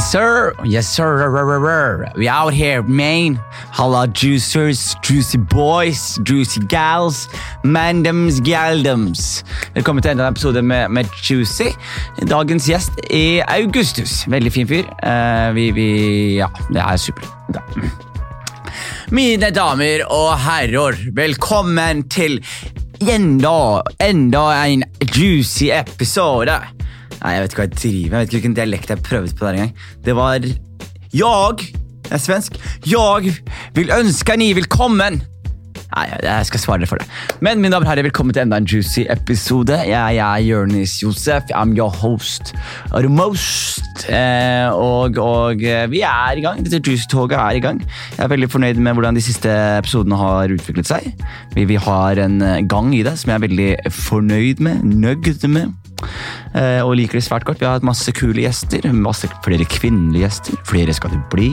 Yes, sir. Yes, sir. We out here, man. Halla, juicers, juicy boys, juicy gals, mandems, galdems. Velkommen til enda en episode med, med Juicy. Dagens gjest er Augustus. Veldig fin fyr. Uh, vi, vi Ja, det er supert. Mine damer og herrer, velkommen til enda, enda en juicy episode. Nei, Jeg vet ikke hva jeg driver med. Jeg vet ikke hvilken dialekt jeg prøvde på der engang. Det var Jeg, jeg er svensk, jeg vil ønske ni velkommen. Nei, jeg skal svare for det. Men mine damer og herrer, velkommen til enda en juicy episode. Jeg, jeg er Jonis Josef. I'm your host Or most. Eh, og, og eh, vi er i gang. Dette juicy-toget er i gang. Jeg er veldig fornøyd med hvordan de siste episodene har utviklet seg. Vi, vi har en eh, gang i det som jeg er veldig fornøyd med. Nøgd med. Eh, og liker det svært godt. Vi har hatt masse kule gjester. Masse flere kvinnelige gjester. Flere skal det bli.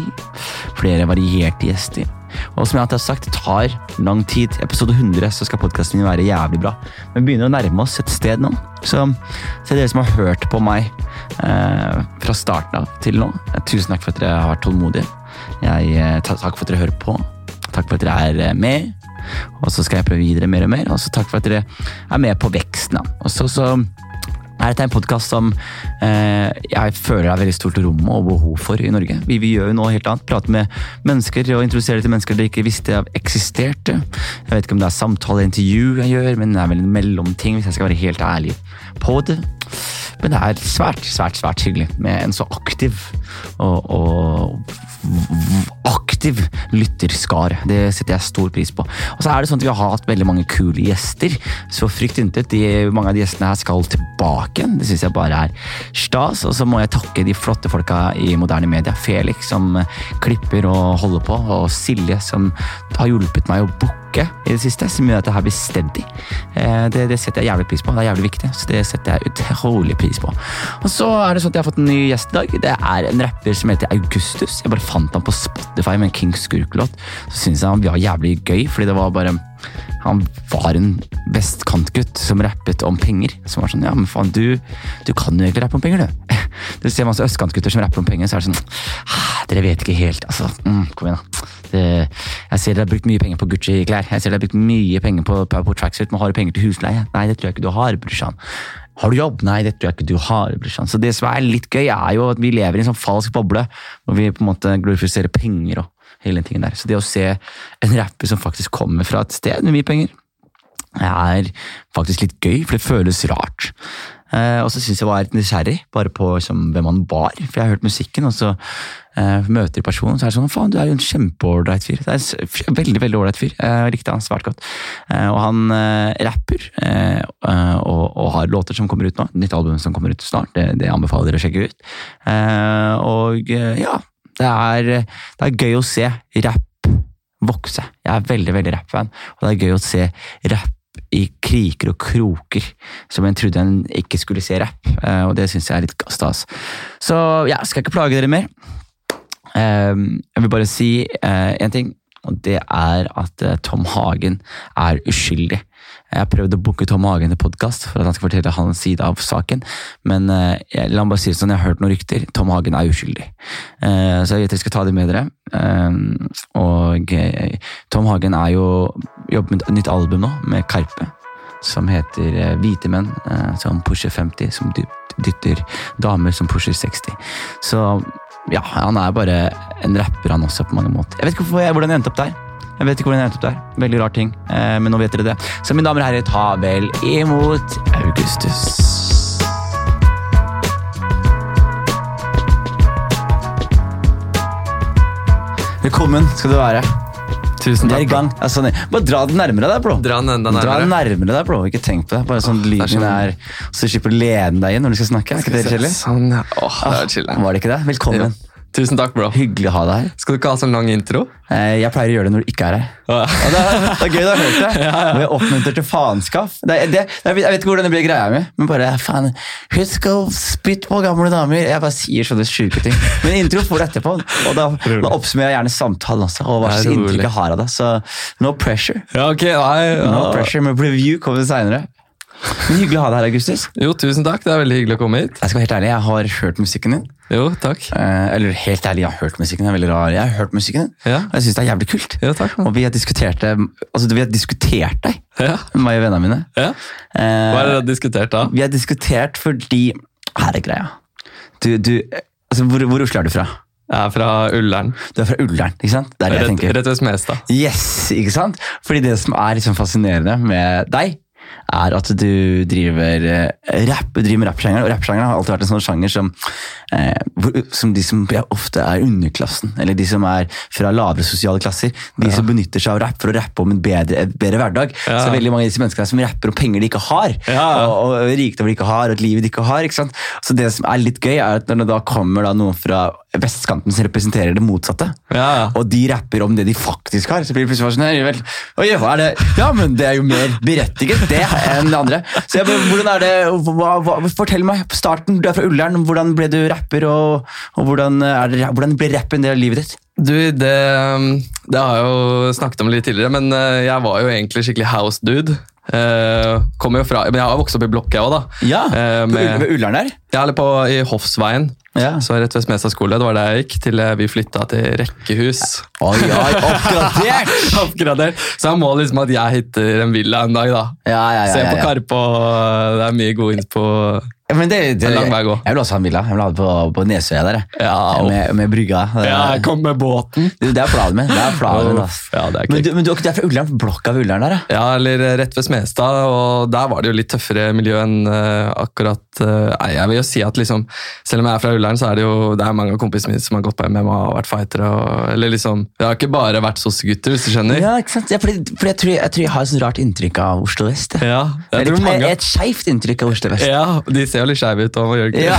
Flere varierte gjester. Og som jeg alltid har sagt, det tar lang tid. Episode 100 så skal podkasten min være jævlig bra. Men vi begynner å nærme oss et sted nå. Så til dere som har hørt på meg eh, fra starten av til nå, eh, tusen takk for at dere har vært tålmodige. Jeg, eh, takk for at dere hører på. Takk for at dere er med. Og så skal jeg prøve videre mer og mer. Og så takk for at dere er med på veksten. Og så, så er dette en podkast som eh, jeg føler er veldig stort rom og behov for i Norge. Vi, vi gjør jo noe helt annet. Prate med mennesker og introdusere til mennesker de ikke visste eksisterte. Jeg vet ikke om det er samtale eller intervju jeg gjør, men det er vel en mellomting, hvis jeg skal være helt ærlig på det. Men det er svært, svært, svært hyggelig med en så aktiv og, og aktiv lytterskare. Det setter jeg stor pris på. Og så er det sånn at Vi har hatt veldig mange kule gjester, så frykt intet. Mange av de gjestene her skal tilbake igjen. Det syns jeg bare er stas. Og så må jeg takke de flotte folka i moderne media. Felix som klipper og holder på, og Silje som har hjulpet meg å booke i det siste, som gjør at det her blir steady. Eh, Det, det setter jeg jævlig pris på. Det er jævlig viktig, så det setter jeg utrolig pris på. Og så er det sånn at jeg har fått en ny gjest i dag. Det er en rapper som heter Augustus. Jeg bare fant han på Spotify med en King Skurk-låt. Så syntes jeg han var jævlig gøy, fordi det var bare han var en vestkantgutt som rappet om penger. Som var sånn, ja, men faen, du, du kan jo egentlig rappe om penger, du. Du ser masse østkantgutter som rapper om penger, så er det sånn ah, Dere vet ikke helt, altså. Mm, kom igjen, da. Det, jeg ser dere har brukt mye penger på Gucci-klær. Jeg ser dere har brukt mye penger på, på, på tracksuit, men har du penger til husleie? Nei, det tror jeg ikke du har, brorsan. Har du jobb? Nei, det tror jeg ikke du har. Så det som er litt gøy, er jo at vi lever i en sånn falsk boble, hvor vi på en måte glorifiserer penger og hele den tingen der. Så det å se en rapper som faktisk kommer fra et sted med mye penger, er faktisk litt gøy, for det føles rart. Eh, og så syns jeg var litt nysgjerrig bare på liksom, hvem han var, for jeg har hørt musikken, og så eh, møter personen, så er det sånn faen, du er jo en kjempeålreit fyr. Det er en veldig veldig ålreit fyr. Jeg likte han svært godt. Eh, og han eh, rapper eh, eh, og, og har låter som kommer ut nå. Nytt album som kommer ut snart. Det, det anbefaler dere å sjekke ut. Eh, og eh, ja, det er, det er gøy å se rapp vokse. Jeg er veldig, veldig rappfan, og det er gøy å se rapp i kriker og kroker, som en trodde en ikke skulle se rapp, eh, og det syns jeg er litt stas. Så ja, skal jeg ikke plage dere mer. Eh, Jeg vil bare si én ting, og det er at eh, Tom Hagen er uskyldig. Jeg har prøvd å booke Tom Hagen til podkast for at han skal fortelle hans side av saken, men eh, jeg, la meg bare si det sånn, jeg har hørt noen rykter. Tom Hagen er uskyldig. Eh, Så jeg vet dere skal ta det med dere. Eh, Og eh, Tom Hagen er jo jobber med et nytt album nå, med Karpe, som heter eh, Hvite menn eh, som pusher 50, som dytter damer som pusher 60. Så ja, han er bare en rapper han også, på mange måter. Jeg vet ikke jeg, hvordan jeg endte opp der. Jeg vet ikke hvordan jeg endte opp der. Veldig rar ting, eh, men nå vet dere det. Så mine damer og herrer, ta vel imot Augustus. Velkommen skal du være. Tusen takk. Altså, bare dra den nærmere deg, bro. Dra den enda Dra den nærmere. nærmere deg, bro. Ikke tenk på det. Bare sånn det er lyden sånn- er Så du slipper å lene deg inn når du skal snakke. Er ikke det kjedelig? Sånn, ja. Åh, det er chill. Var det ikke det? Velkommen. Tusen takk, bro. Hyggelig å ha deg her. Skal du ikke ha sånn lang intro? Eh, Jeg pleier å gjøre det når du ikke er her. Ja. Det, er, det er gøy du har hørt det. Når jeg oppmuntrer til faenskap. Jeg, vet, ikke hvordan det blir greia mi, men bare faen, husk å spytte på gamle damer. Jeg bare sier sånne sjuke ting. Men intro får du etterpå, og da, da oppsummerer jeg gjerne samtalen også. Og hva slags inntrykk jeg har av det. Så no pressure. Ja, ok. Nei, ja. No pressure, Men review kommer seinere. Men Hyggelig å ha deg her, Augustus. Jo, tusen takk. Det er veldig hyggelig å komme hit. Jeg skal være helt ærlig, jeg har hørt musikken din. Jo, takk. Eh, eller helt ærlig, jeg har hørt musikken din. Det er veldig rar. Jeg har hørt musikken din, Ja. og jeg syns det er jævlig kult. Jo, takk. Og vi har diskutert det Altså, vi har diskutert deg, Ja. meg og vennene mine. ja. Eh, Hva er det dere har diskutert da? Vi har diskutert fordi Her er greia. Du, du altså, hvor, hvor Oslo er du fra? Jeg er fra Ullern. Du er fra Ullern, ikke sant? Det er det jeg Rett, tenker. rett ved Smestad. Yes, ikke sant? Fordi det som er liksom fascinerende med deg, er at du driver eh, rap, driver med rappsjangeren. Og rappsjangeren har alltid vært en sånn sjanger som, eh, hvor, som de som ja, ofte er underklassen, eller de som er fra lavere sosiale klasser, de som benytter seg av rapp for å rappe om en bedre, bedre hverdag. Ja. Så er veldig mange av disse menneskene som rapper om penger de ikke har, Ja. og, og rikdom de ikke har, og et liv de ikke har. ikke sant? Så det som er litt gøy, er at når det da kommer da noen fra vestkanten som representerer det motsatte, Ja. og de rapper om det de faktisk har, så blir det plutselig sånn Oi, hva er det? Ja, men det er jo mer berettiget det enn det andre. Så jeg, hvordan er det, hva, hva, Fortell meg på starten, du er fra Ullern, hvordan ble du rapper, og, og hvordan, det, hvordan ble rapp en del av livet ditt? Du, det, det har jeg jo snakket om litt tidligere, men eh, jeg var jo egentlig skikkelig house dude. Uh, fra, men jeg har vokst opp i blokk, jeg òg, da. Ja, uh, med- ved Ullern der? Ja, eller på i Hoffsveien, Ja. så rett ved Smestad skole. Det var der jeg gikk, til eh, vi flytta til rekkehus. Oi, oi, oppgradert! Oppgradert. Så jeg må liksom at jeg hitter en villa en dag, da. Ja, ja, ja. Se på. Karpe, og det er mye god inn på men det, det, Det er lang vei å gå. Jeg vil også ha en villa. Jeg vil ha det på, på Nesøya der. Ja, med, med brygga. Ja, jeg kom med båten. Det, det er planen min. Det er planen min, altså. Ja, det er Men du, men du, er fra Ullern, blokka ved Ullern der, ja? Ja, eller rett ved Smestad, og der var det jo litt tøffere miljø enn uh, akkurat uh, jeg vil jo si at liksom, selv om jeg er fra Ullern, så er det jo det er mange av kompisene mine som har gått på MMA og vært fightere. Eller liksom, Det har ikke bare vært sossegutter, hvis du skjønner. Ja, ikke sant? Ja, fordi, fordi jeg, tror, jeg tror jeg har et sånt rart inntrykk av Oslo vest. Ja, jeg tror mange, et skeivt inntrykk av Oslo vest. ja, de ser jo litt skeive ut, og gjør ikke? Ja.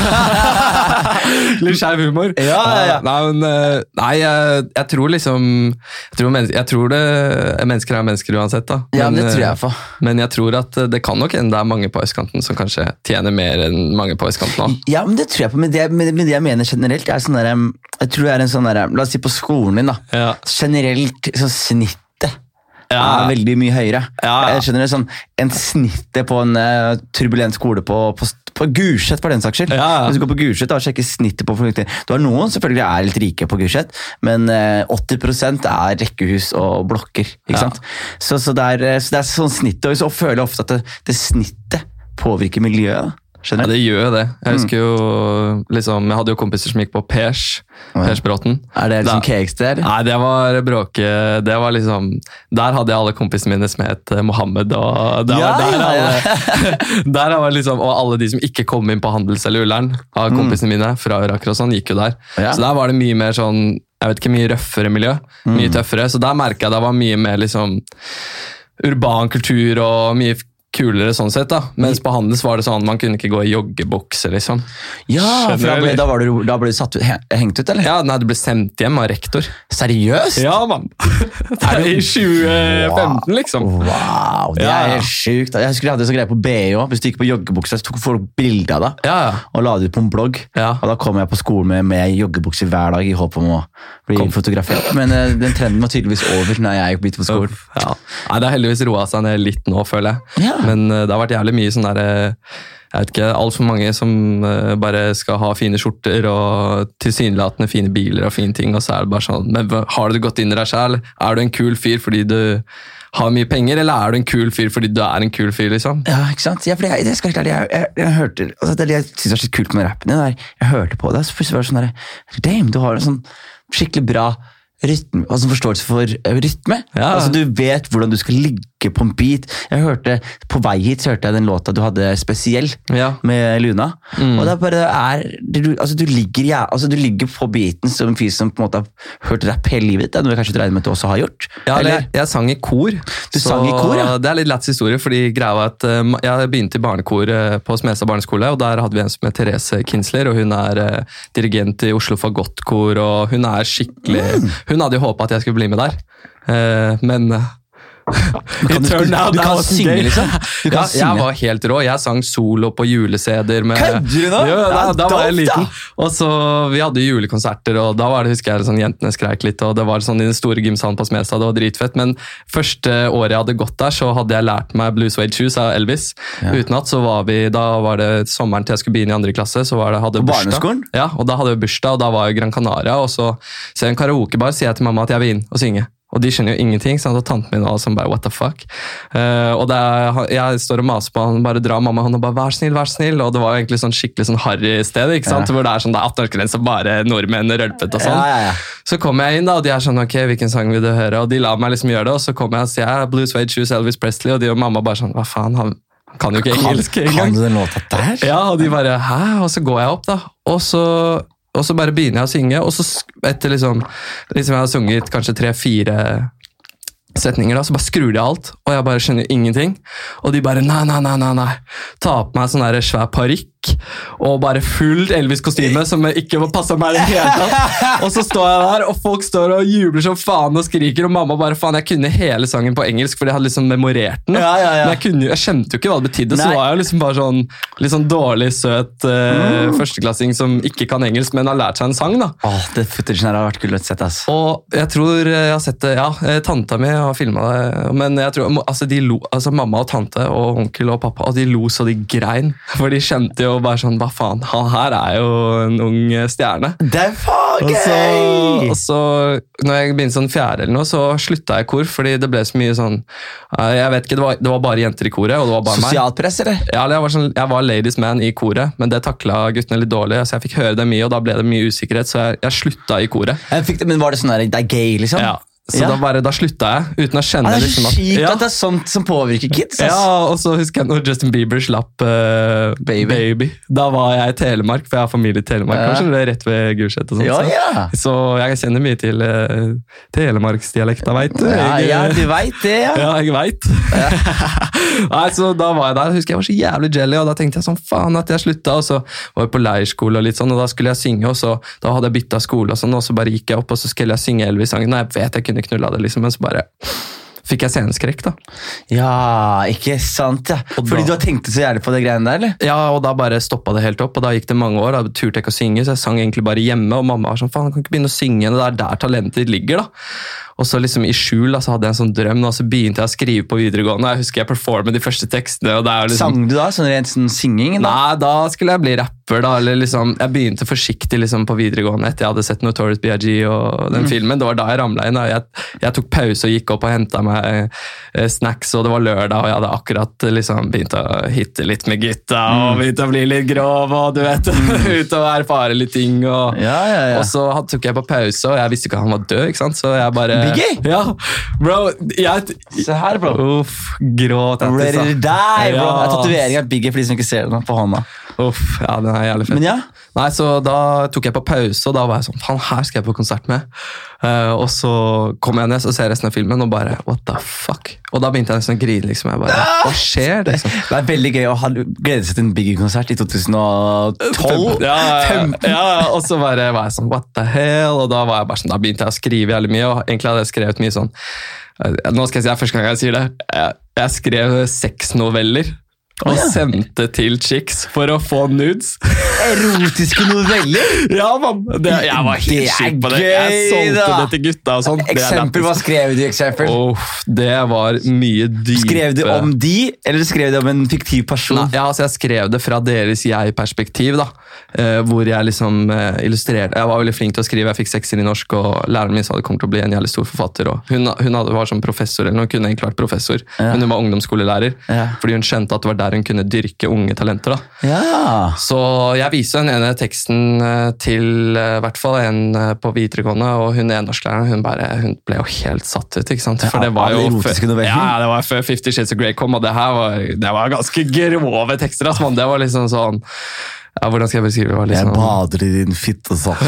litt skeiv humor. Ja, ja, ja. Nei, men, eh, nei jeg, jeg tror liksom Jeg tror, mennesker, jeg tror det, mennesker er mennesker uansett, da. ja, men det eh, tror jeg på. Men jeg tror at eh, det kan nok hende det er mange på østkanten som kanskje tjener mer enn mange på østkanten. da. Ja, men det tror jeg på, men det, men, men det jeg mener generelt, er sånn der, jeg tror det er en sånn der, La oss si på skolen din, da. Ja. Generelt så snittet Ja. er veldig mye høyere. Ja, ja. Jeg skjønner det sånn, En snittet på en uh, turbulent skole på, på, på Gulset, for den saks skyld. Hvis du går på Gulset og sjekker snittet på fornuftig. Du har noen selvfølgelig er litt rike på Gulset, men uh, 80 er rekkehus og blokker. ikke sant? Så, så, det er, eh, så det er sånn snittet, og så føler jeg ofte at det, det snittet påvirker miljøet. Ja, det gjør jo det. Mm. Jeg husker jo, liksom, jeg hadde jo kompiser som gikk på Pers. ja. Pers Bråten. Er det liksom der? Nei, det var bråke. Det var liksom, der hadde jeg alle kompisene mine som het eh, Mohammed. Og der, Ja, var, der, ja, ja. Alle, der var liksom, og alle de som ikke kom inn på Handels eller Ullern, av kompisene mine fra Iraker og sånn, gikk jo der. Mm. Ja. Så der var det mye mer sånn jeg vet ikke, mye røffere miljø. Mm. Mye tøffere. Så der merka jeg det var mye mer liksom urban kultur og mye kulere sånn sett. da. Mens på Handels var det sånn man kunne ikke gå i joggebukse, liksom. Ja, for da ble, da, var du, da ble du satt hengt ut, eller? Ja, nei, du ble sendt hjem av rektor. Seriøst? Ja, mann! Det er i 2015, liksom. Wow, det er helt sjukt. Jeg husker jeg hadde så greie på BI òg. Hvis du gikk på joggebukse, så tok folk bilde av deg Ja, og la det ut på en blogg. Ja. Og Da kom jeg på skolen med, med joggebukse hver dag i håp om å bli Kom. fotografert. Men eh, den trenden var tydeligvis over når jeg begynte på skolen. Ja. Nei, Det har heldigvis roa seg ned litt nå, føler jeg. Ja. Men eh, det har vært jævlig mye sånn der eh, jeg vet ikke, Altfor mange som eh, bare skal ha fine skjorter og tilsynelatende fine biler og fine ting, og så er det bare sånn Men har du gått inn i deg sjæl? Er du en kul fyr fordi du har mye penger, eller er du en kul fyr fordi du er en kul fyr, liksom? Ja, ikke sant? Ja, jeg, jeg skal jeg, jeg, jeg hørte, altså det jeg synes er så kult med rappen din. er, Jeg hørte på det, og så plutselig var det sånn der, damn, du har en sånn skikkelig bra rytme, altså forståelse for rytme. Ja. Altså Du vet hvordan du skal ligge på en beat. Jeg hørte, På vei hit så hørte jeg den låta du hadde spesiell Ja. med Luna. Mm. Og det er bare er, du, altså, du, ligger, ja, altså, du ligger på beaten som en fyr som på en måte har hørt rapp hele livet. Det er noe jeg kanskje regner med at du også har gjort. Ja, eller? jeg, jeg sang i kor. Du sang i kor, ja. Det er litt lættis historie, fordi greia var at uh, jeg begynte i barnekor uh, på Smestad barneskole, og der hadde vi en som het Therese Kinsler, og hun er uh, dirigent i Oslo Fagottkor, og hun er skikkelig Mm. Hun hadde jo håpa at jeg skulle bli med der, men kan du- Turn du kan synge, liksom? Du kan ja, synge. Jeg var helt rå. Jeg sang solo på juleseder. Med, Kødder du nå? Jo, da, Ja, da var jeg liten. Og så, Vi hadde julekonserter, og da var det, husker jeg sånn, jentene skreik litt. og Det var sånn i den store gymsalen på Smestad, det var dritfett. Men første året jeg hadde gått der, så hadde jeg lært meg Blue Suede Shoes av Elvis. Ja. Utenat så var vi, Da var det sommeren til jeg skulle begynne i andre klasse. så var det, hadde På barneskolen? Ja, og da hadde vi bursdag, og da var i Gran Canaria. Og så ser jeg en karaokebar, sier jeg til mamma at jeg vil inn og synge. Og de skjønner jo ingenting, sant? og tanten min var sånn bare what the fuck. Uh, og det er, jeg står og maser på han, bare drar mamma hånden og bare vær snill, vær snill. Og det var egentlig sånn skikkelig sånn harry sted, ikke sant? Ja. hvor det er sånn det er 18-årsgrense, bare nordmenn rølpete og sånn. Ja, ja. Så kommer jeg inn, da, og de er sånn ok, hvilken sang vil du høre? Og de lar meg liksom gjøre det, og så kommer jeg og sier jeg Blue Suede Shoes, Elvis Presley, og de og mamma bare sånn hva faen, han, han kan jo ikke engelsk engang. kan du den låta der? Ja, og de bare Hæ? Og så går jeg opp, da. Og så, og så bare begynner jeg å synge, og så etter liksom, liksom Jeg har sunget kanskje tre-fire setninger, da, så bare skrur de alt, og jeg bare skjønner ingenting. Og de bare nei, nei, nei, nei, nei. tar på meg sånn der svær parykk og bare fullt Elvis-kostyme som ikke passa meg i det hele tatt. Og så står jeg der, og folk står og jubler som faen og skriker, og mamma bare faen, jeg kunne hele sangen på engelsk fordi jeg hadde liksom memorert den. Ja, ja, ja. Men jeg, kunne, jo- jeg skjønte jo ikke hva det betydde, så Nei. var jeg liksom bare sånn litt sånn dårlig, søt eh, førsteklassing som ikke kan engelsk, men har lært seg en sang. da. Åh, det footagen her har vært kult å sett, ass. Og jeg tror jeg har sett det, ja, eh, tanta mi har filma det, men jeg tror, altså de lo, altså mamma og tante og onkel og pappa, og de lo så de grein. For de kjente jo bare sånn, hva faen, han her er jo en ung stjerne. Det er faen Og så, gøy! og så, når jeg begynte sånn fjerde eller noe, så slutta jeg i kor, fordi det ble så mye sånn eh, Jeg vet ikke, det var, det var bare jenter i koret, og det var bare meg. Sosialt press, eller? Ja, jeg var, sånn, jeg var ladies man i koret, men det takla guttene litt dårlig. så Jeg fikk høre det mye, og da ble det mye usikkerhet, så jeg, jeg slutta i koret. Jeg fikk det, men var det sånn der, det er gay, liksom? Ja, så Ja. Da, bare, da slutta jeg, uten å kjenne ah, det er liksom så at kjipt ja, at det er sånt som påvirker kids. ass. ja, og så husker jeg når Justin Bieber slapp uh, Baby. Da var jeg i Telemark, for jeg har familie i Telemark. Ja. Kanskje det er rett ved Gulset og sånt. Ja, så. Så jeg kjenner mye til uh, telemarksdialekta, veit du. Ja, Jeg, ja, eh, du veit det, ja. Ja, jeg veit. Nei, så da var jeg der. Husker jeg var så jævlig jelly, og da tenkte jeg sånn faen at jeg slutta. Og så var jeg på leirskole, og litt sånn, og da skulle jeg synge, og så da hadde jeg bytta skole, og sånn, og så bare gikk jeg opp og så skulle jeg synge Elvis-sangen. Og jeg vet jeg kunne knulla det, liksom, men så bare fikk jeg sceneskrekk, da. Ja, ikke sant, ja. Og Fordi da- du har tenkt så gjerne på det greiene der, eller? Ja, og da bare stoppa det helt opp, og da gikk det mange år. Da turte jeg ikke å synge, så jeg sang egentlig bare hjemme, og mamma var sånn faen, kan ikke begynne å synge det er der talentet ditt ligger, da. Og så liksom i skjul da, så hadde jeg en sånn drøm, og så begynte jeg å skrive på videregående. Jeg husker jeg performet de første tekstene, og det er liksom Sang du da? Sånn rent sånn singing? Da? Nei, da skulle jeg bli rapper, da. Eller liksom, jeg begynte forsiktig liksom, på videregående etter jeg hadde sett Notorious B.I.G. og den filmen. Det var da jeg ramla inn. da, Jeg, jeg tok pause og gikk opp og henta meg eh, snacks, og det var lørdag, og jeg hadde akkurat liksom, begynt å hitte litt med gutta og begynt å bli litt grov, og du vet Ut og erfare litt ting. Og, Ja, ja, ja. og så tok jeg på pause, og jeg visste ikke at han var død, ikke sant? så jeg bare Biggie? Ja, bro. Jeg, Se her, bro. Uff, gråt. jeg, Ready to die, bro. Ja. Det er tatovering av Biggie for de som ikke ser det på hånda. Uff, ja, den er jævlig fett. Men ja, Nei, så Da tok jeg på pause, og da var jeg sånn Faen, her skal jeg på konsert med. Uh, og så kom jeg ned og ser resten av filmen, og bare What the fuck? Og da begynte jeg nesten å grine. liksom, jeg bare, Hva skjer? liksom? det er veldig gøy å ha glede seg til en Biggie-konsert i 2012. Ja, ja, 15. ja, og så bare var jeg sånn What the hell? Og da var jeg bare sånn, da begynte jeg å skrive jævlig mye, og egentlig hadde jeg skrevet mye sånn eh, Nå skal jeg si det er første gang jeg sier det. Jeg, jeg skrev seks noveller. Og ja. sendte til chicks for å få nudes. Erotiske noveller! Ja, mann! Jeg var helt sjuk på det. Jeg solgte da. det til gutta og sånt. Eksempel, hva skrev du eksempel? Oh, det var mye dype Skrev du om de, eller skrev du om en fiktiv person? Nei, ja, altså Jeg skrev det fra deres jeg-perspektiv. da eh, Hvor jeg liksom eh, illustrerte Jeg var veldig flink til å skrive, jeg fikk sekser i norsk, og læreren min sa det kommer til å bli en jævlig stor forfatter. Hun hun hadde, var som professor, eller hun kunne egentlig vært professor, Ja. men hun var ungdomsskolelærer. Ja. Fordi hun skjønte at det var der hun kunne dyrke unge talenter. Ja. Så jeg viste den ene teksten eh, til eh, i hvert fall en eh, på videregående, og hun er norsklæreren hun, bare, hun ble jo helt satt ut. ikke sant? For det var jo før- Ja, det var før Fifty Shades of Grey kom, og det her var, det var ganske grove tekster. ass. Det var liksom sånn ja, Hvordan skal jeg beskrive det? var Jeg liksom, bader i din fittesaft.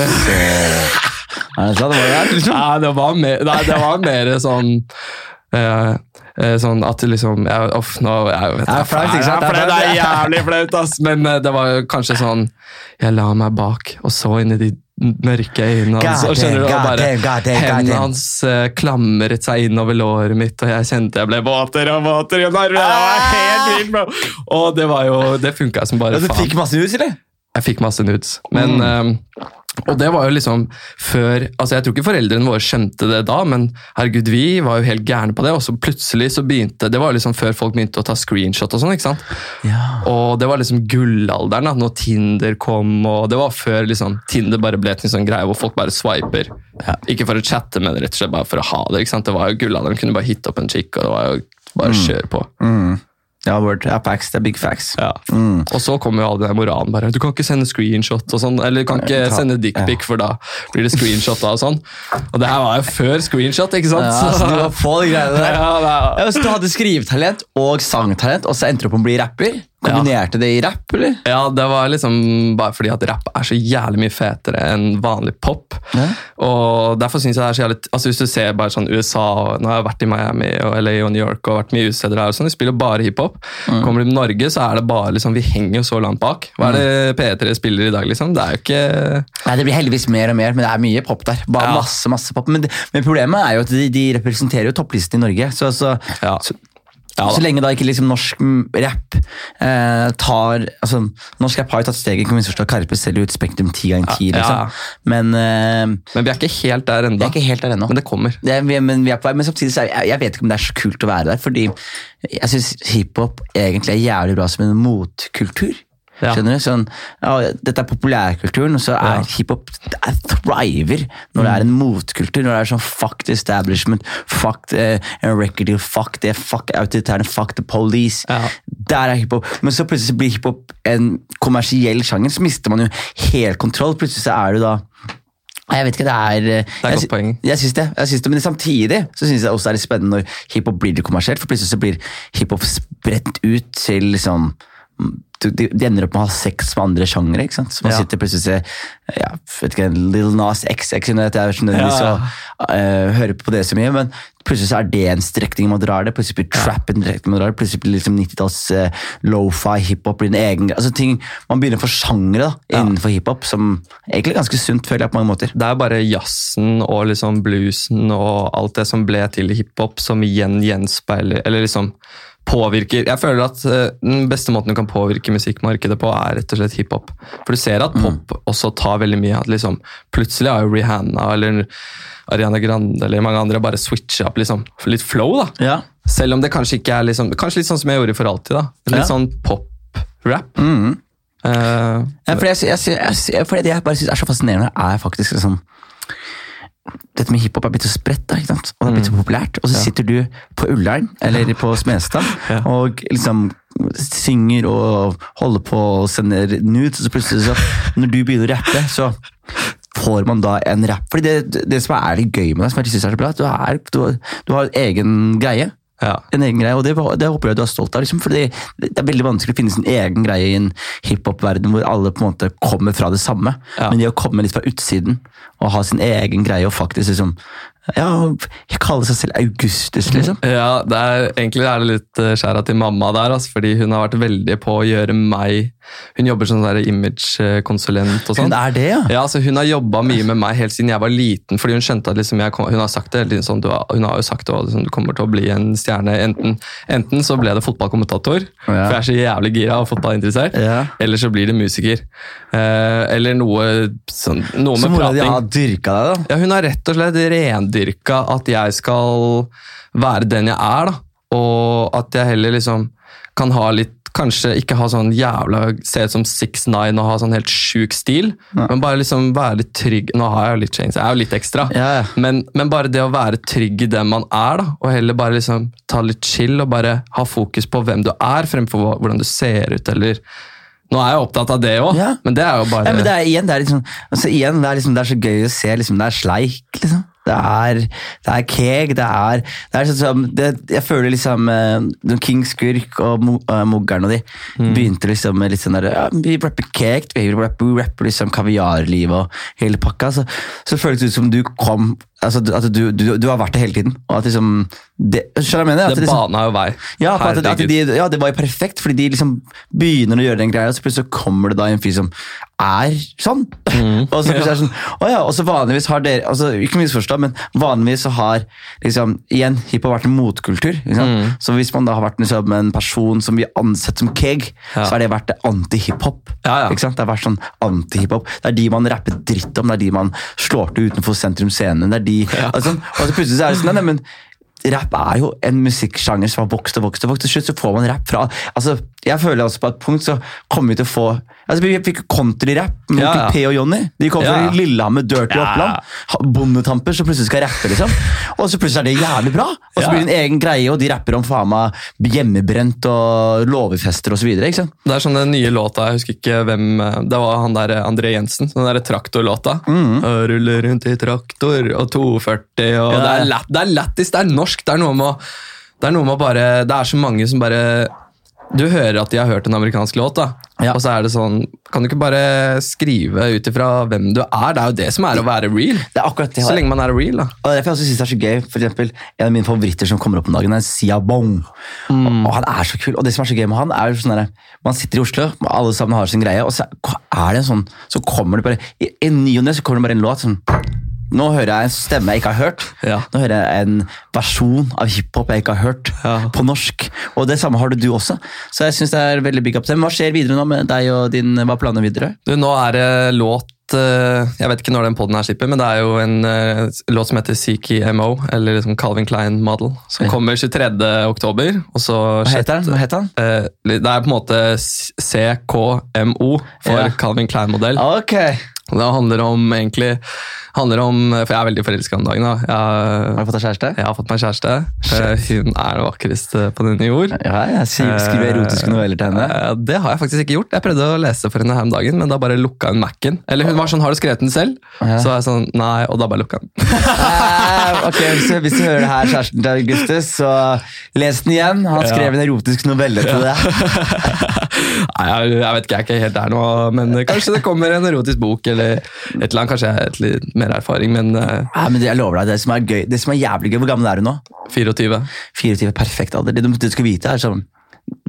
Liksom? Nei, det var mer, nei, det var mer sånn eh, eh, Sånn at liksom jeg, off, nå jeg, vet, Det er flaut, ikke sant? Det er, jævlig flaut, ass. Men eh, det var kanskje sånn Jeg la meg bak og så inn i de mørke øynene hans. Og skjønner du, og bare god Hendene hans eh, klamret seg innover låret mitt, og jeg kjente jeg ble våtere og våtere. og. Det var helt vilt, bro! Og det var jo, det funka som bare faen. du fikk masse hus, eller? Jeg fikk masse nudes. Men, Mm. um, og det var jo liksom før altså Jeg tror ikke foreldrene våre skjønte det da, men herregud, vi var jo helt gærne på det. Og så plutselig så begynte Det var liksom før folk begynte å ta screenshot og sånn. ikke sant? Ja. Og det var liksom gullalderen da når Tinder kom, og det var før liksom Tinder bare ble en sånn greie hvor folk bare swiper. Ja. Ikke for å chatte, men rett og slett bare for å ha det. ikke sant? Det var jo gullalderen, kunne bare hitte opp en chick, og det var jo bare kjør på. Mm. Ja, word. Ja, facts. Det er big facts. Ja. Mm. Og så kommer jo all den moralen bare. Du kan ikke sende screenshot og sånn, eller du kan ikke Ta- sende dickpic, for da blir det screenshot og sånn. Og det her var jo før screenshot, ikke sant? Ja, så du var på de greiene der. Ja, Ja, så du hadde skrivetalent og sangtalent, og så endte du opp med å bli rapper? Kombinerte det i rapp, eller? Ja, det var liksom bare fordi at rapp er så jævlig mye fetere enn vanlig pop. Ja. Og derfor synes jeg det er så jævlig altså Hvis du ser bare sånn USA og Nå har jeg vært i Miami og LA og New York og vært mye utesteder her, og sånn, de spiller bare hiphop. Mm. Kommer du til Norge, så er det bare liksom Vi henger jo så langt bak. Hva er det Mm. P3 spiller i dag, liksom? Det er jo ikke Nei, Det blir heldigvis mer og mer, men det er mye pop der. Bare Ja. masse, masse pop. Men, men problemet er jo at de, de representerer jo topplisten i Norge. Så, så, Ja. så, Ja, så lenge da ikke liksom norsk rap eh, tar altså, Norsk rapp har jo tatt steget. ikke misforstå Karpe selger ut Spektrum 10 ganger 10, Ja, liksom. Men eh, Men vi er ikke helt der ennå. Men det kommer. Det vi- men, vi på men samtidig så er, jeg, jeg vet ikke om det er så kult å være der, fordi jeg syns hiphop egentlig er jævlig bra som en motkultur. Skjønner du? Sånn, ja, dette er populærkulturen, og så er hiphop det er thriver når det er en motkultur. Når det er sånn fuck the establishment, fuck the, uh, record deal, fuck det, fuck autoritærene, fuck the police. Der er hiphop. Men så plutselig blir hiphop en kommersiell sjanger, så mister man jo helt kontroll. Plutselig så er du da Jeg vet ikke, det er Det er et godt poeng. Jeg synes det, jeg synes det, Men samtidig så synes jeg også det er litt spennende når hiphop blir litt kommersielt, for plutselig så blir hiphop spredt ut til liksom de, de ender opp med å ha sex med andre sjangere. ikke sant? Så man Ja. sitter plutselig og ja, vet ikke, Little Nas XX Jeg skjønner jeg ikke nødvendigvis Ja, å eh, høre på det så mye, men plutselig så er det en strekning man drar det. Plutselig blir trap en strekning man drar det. Plutselig blir liksom 90-talls uh, lofi, hiphop blir en egen altså ting, Man begynner å få sjangere da, Ja. innenfor hiphop, som egentlig er ganske sunt, føler jeg på mange måter. Det er bare jazzen og liksom bluesen og alt det som ble til hiphop, som igjen gjenspeiler Eller liksom påvirker Jeg føler at eh, den beste måten du kan påvirke musikkmarkedet på, er rett og slett hiphop. For du ser at pop også tar veldig mye. at liksom Plutselig har jo Rihanna eller Ariana Grande eller mange andre bare switcha opp liksom, litt flow. da. Ja. Selv om det kanskje ikke er liksom, kanskje litt sånn som jeg gjorde for alltid. da. Litt Ja. sånn pop-rap. Mm. Uh, Ja, for, jeg, sy- jeg, jeg, det jeg bare synes er så fascinerende, er faktisk liksom Dette med hiphop er blitt så spredt, da, ikke sant? og det er blitt så populært. Og så sitter du på Ullern eller på Smestad og liksom synger og holder på og sender nudes, og så plutselig, så, når du begynner å rappe, så får man da en rapp. Fordi det, det som er litt gøy med deg, som jeg synes er så bra, du, er, du, du har egen greie. Ja. en egen greie, og det, det håper jeg du er stolt av. Liksom, for det, det er veldig vanskelig å finne sin egen greie i en hiphop-verden hvor alle på en måte kommer fra det samme. Ja. Men det å komme litt fra utsiden og ha sin egen greie og faktisk liksom ja, kalle seg selv Augustus, liksom. Ja, det er, egentlig er det litt uh, skjæra til mamma der, altså, fordi hun har vært veldig på å gjøre meg Hun jobber som sånn image-konsulent og sånn. Hun er det, ja. Ja, så Hun har jobba mye med meg helt siden jeg var liten. fordi Hun skjønte at liksom kom, hun har sagt det hele tiden sånn, du har, hun har jo sagt at liksom, du kommer til å bli en stjerne. Enten, enten så ble det fotballkommentator, for jeg er så jævlig gira og fotballinteressert. Ja. Eller så blir det musiker. Eh, eller noe, sånn, noe Så med mora di har dyrka deg, da. Ja, hun har rett og slett rendyrka at jeg skal være den jeg er, da. Og at jeg heller liksom kan ha litt Kanskje ikke ha sånn jævla Se ut som 6ix9ine og ha sånn helt sjuk stil, men bare liksom være litt trygg Nå har jeg jo litt change, jeg er jo litt ekstra, Ja, ja. men, men bare det å være trygg i den man er, da, og heller bare liksom ta litt chill og bare ha fokus på hvem du er, fremfor hvordan du ser ut, eller Nå er jeg opptatt av det òg, Ja. men det er jo bare Ja, men det er igjen, det er, liksom, altså, igjen, det er, liksom, det er så gøy å se liksom, det er sleik, liksom. Det er, det er keg, det er, det er sånn som det, Jeg føler liksom uh, King Skurk og uh, eh, og de begynte liksom med litt sånn der ja, Vi rapper cake, vi rapper, vi rapper liksom kaviarliv og hele pakka. Så, så føles det ut som du kom altså, at du, du, du har vært det hele tiden. Og at liksom, det, skjønner jeg mener? At Det liksom- bana jo vei. ja, at, at de, ja, det var jo perfekt, fordi de liksom begynner å gjøre den greia, og så plutselig kommer det da en fyr som er sånn. og så plutselig er det sånn, å ja, og så vanligvis har dere, altså ikke misforstå, men vanligvis så har liksom, igjen, hiphop vært en motkultur. Liksom. Mm. Så hvis man da har vært liksom, en person som vi ansett som keg, Ja. så har det vært anti-hiphop. Ja, ja. Ikke sant? Det har vært sånn anti-hiphop. Det er de man rapper dritt om, det er de man slår til utenfor sentrum scene. Det er de, altså, og så plutselig så er det sånn, nei, men Rapp er jo en musikksjanger som har vokst og vokst. og vokst. Til slutt så får man rapp fra altså, Jeg føler også på et punkt så kommer vi til å få altså Vi fikk countryrapp med Ja, Onkel. P og Jonny. De kom fra ja. Lillehammer, Dirty Ja. Oppland. Bondetamper som plutselig skal rappe, liksom. Og så plutselig er det jævlig bra. Og så blir det en egen greie, og de rapper om faen meg hjemmebrent og låvefester osv. Det er sånn den nye låta, jeg husker ikke hvem Det var han der André Jensen, den der traktorlåta. Mm. Ruller rundt i traktor og 240 og det er lættis, det er norsk. Det er noe med å det er noe med å bare Det er så mange som bare Du hører at de har hørt en amerikansk låt, da. Ja. Og så er det sånn Kan du ikke bare skrive ut ifra hvem du er? Det er jo det som er å være real. Det er akkurat det. Så lenge man er real, da. Og derfor jeg også synes det er så gøy. For eksempel, en av mine favoritter som kommer opp om dagen, er Sia Bong. Mm. Og han er så kul. Og det som er så gøy med han, er sånn at man sitter i Oslo, alle sammen har sin greie, og så er det en sånn Så kommer det bare I, i ny og ne kommer det bare en låt sånn nå hører jeg en stemme jeg ikke har hørt. Ja. Nå hører jeg en versjon av hiphop jeg ikke har hørt Ja. på norsk. Og det samme har du, du også. Så jeg synes det er veldig big up til. Men hva skjer videre nå med deg og din Hva er planene videre? Du, nå er det låt eh, Jeg vet ikke når den podden her slipper, men det er jo en eh, låt som heter CKMO, eller liksom Calvin Klein Model, som kommer 23. oktober. Og så Hva heter den? Hva heter den? Eh, det er på en måte CKMO for Ja. Calvin Klein-modell. Ok. Det handler om egentlig handler om, For jeg er veldig forelska om dagen. da. Har du fått deg kjæreste? jeg har fått meg kjæreste. Shit. Hun er det vakreste på denne jord. Ja, jeg skriver, skriver erotiske noveller til henne. Eh, Det har jeg faktisk ikke gjort. Jeg prøvde å lese for henne her om dagen, men da bare lukka hun Mac-en. Eller hun var sånn 'Har du skrevet den selv?' Ja. Så var jeg sånn Nei, og da bare lukka den. Eh, ok, så Hvis du hører det her, kjæresten til Augustus, så les den igjen. Han skrev en erotisk novelle til deg. Nei, jeg, jeg vet ikke, jeg er ikke helt der nå, men kanskje det kommer en erotisk bok eller et eller annet. Kanskje jeg har litt mer erfaring, men uh... Ja, men jeg lover deg, det som er gøy, det som er jævlig gøy Hvor gammel er du nå? 24. 24, perfekt alder. Det du, du skal vite er sånn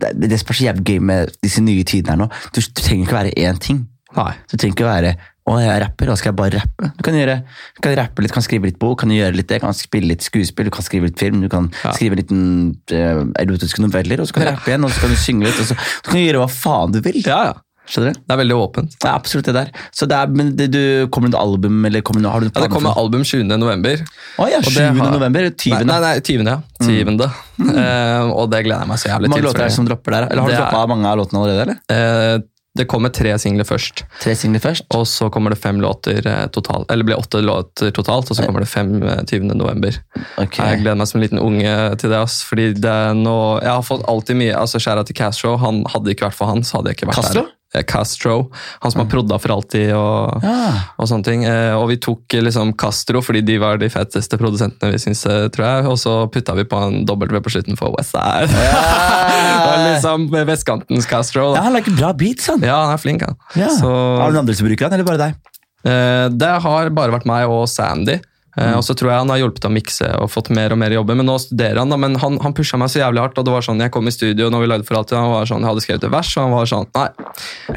det, det som er så jævlig gøy med disse nye tidene her nå, du, du trenger ikke være én ting. Nei. Så Du trenger ikke være å, jeg er rapper, da skal jeg bare rappe. Du kan, gjøre, du kan rappe litt, kan skrive litt bok, kan gjøre litt det, kan spille litt skuespill, du kan skrive litt film, du kan Ja. skrive litt uh, erotiske noveller, og så kan du rappe igjen, og så kan du synge litt, og så, så kan du gjøre hva faen du vil. Ja, ja. Skjønner du? Det er veldig åpent. Det er absolutt det der. Så det er, men det, du, kommer det et album, eller kommer har du Ja, det kommer album 20. november. Å ja, 20. har- november, 20. Nei, nei, nei 20. ja. 20. Eh, og det gleder jeg meg så jævlig Hvor mange til. låter er det som dropper der? Eller har du droppa mange av låtene allerede? eller? Eh, det kommer tre singler først, Tre singler først? og så kommer det fem låter eh, totalt. Eller blir åtte låter totalt, og så kommer det fem eh, 20. november. Okay. Jeg gleder meg som en liten unge til det. ass, fordi det er nå, Jeg har fått alltid mye altså Skjæra til Castro. Han hadde ikke vært for han, så hadde jeg ikke vært Castro? der. Eh, Castro. Han som har prodda for alltid og, Ja. og sånne ting. Eh, og vi tok eh, liksom Castro fordi de var de feteste produsentene vi syns, tror jeg. Og så putta vi på en W på slutten for Westside. Ja. og liksom vestkantens Castro. ja, Da. han lager bra beats, han. Ja, han er flink, han. Ja. Så, Har du noen andre som bruker han, eller bare deg? Det har bare vært meg og Sandy. Eh, Og så tror jeg han har hjulpet å mikse og fått mer og mer jobber. Men nå studerer han, da. Men han, han pusha meg så jævlig hardt. og det var sånn, Jeg kom i studio når vi lagde for alltid, han var sånn, jeg hadde skrevet et vers, og han var sånn Nei.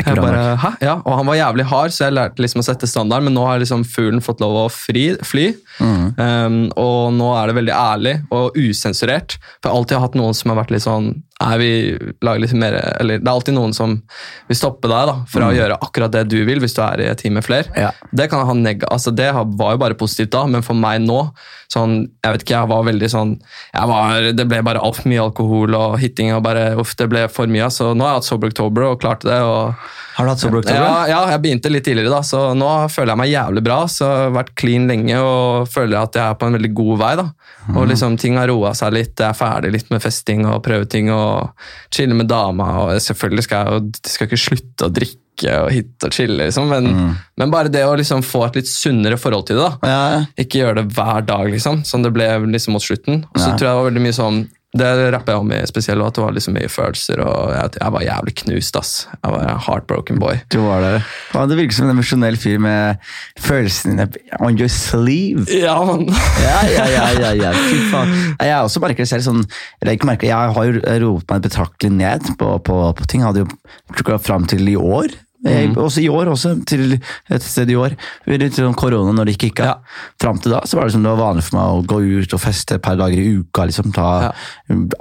Jeg bare, Hæ? Ja, Og han var jævlig hard, så jeg lærte liksom å sette standard, men nå har liksom fuglen fått lov å fri, fly. Um, og nå er det veldig ærlig og usensurert. For jeg har alltid hatt noen som har vært litt sånn Nei, vi lager litt mer Eller det er alltid noen som vil stoppe deg da, fra å gjøre akkurat det du vil, hvis du er i et team med flere. Ja. Det kan ha neg altså det var jo bare positivt da, men for meg nå sånn, Jeg vet ikke, jeg var veldig sånn jeg var, Det ble bare altfor mye alkohol og hitting. og bare, uff, Det ble for mye. Så nå har jeg hatt Sober October og klarte det. og Har du hatt Sober October? ja, ja, jeg begynte litt tidligere, da, så nå føler jeg meg jævlig bra. Så jeg har vært clean lenge og føler at jeg er på en veldig god vei. da. Mhm. Og liksom Ting har roa seg litt. Jeg er ferdig litt med festing og prøveting og chille med dama. og Selvfølgelig skal jeg jeg skal ikke slutte å drikke og hit og chille, liksom, men, men bare det å liksom få et litt sunnere forhold til det. da. Ja. Ikke gjøre det hver dag, liksom, som det ble liksom mot slutten. Og så Ja. tror jeg det var veldig mye sånn Det rapper jeg om i spesiell at Det var liksom mye følelser, og jeg, jeg var jævlig knust, ass. Jeg var en heartbroken boy. Du var Det Faen, det virker som en emosjonell fyr med følelsene dine on your sleeve. Ja, man. Ja, ja, ja, ja, ja. Fy faen. Jeg også merker det selv sånn eller ikke merker, Jeg har jo roet meg betraktelig ned på, på, på ting. Jeg hadde jo trukket fram til i år. Mm. Også i år, også til et sted i år. Litt sånn korona når det ikke gikk. Ja. Fram til da så var det som det var vanlig for meg å gå ut og feste et par dager i uka. liksom Ta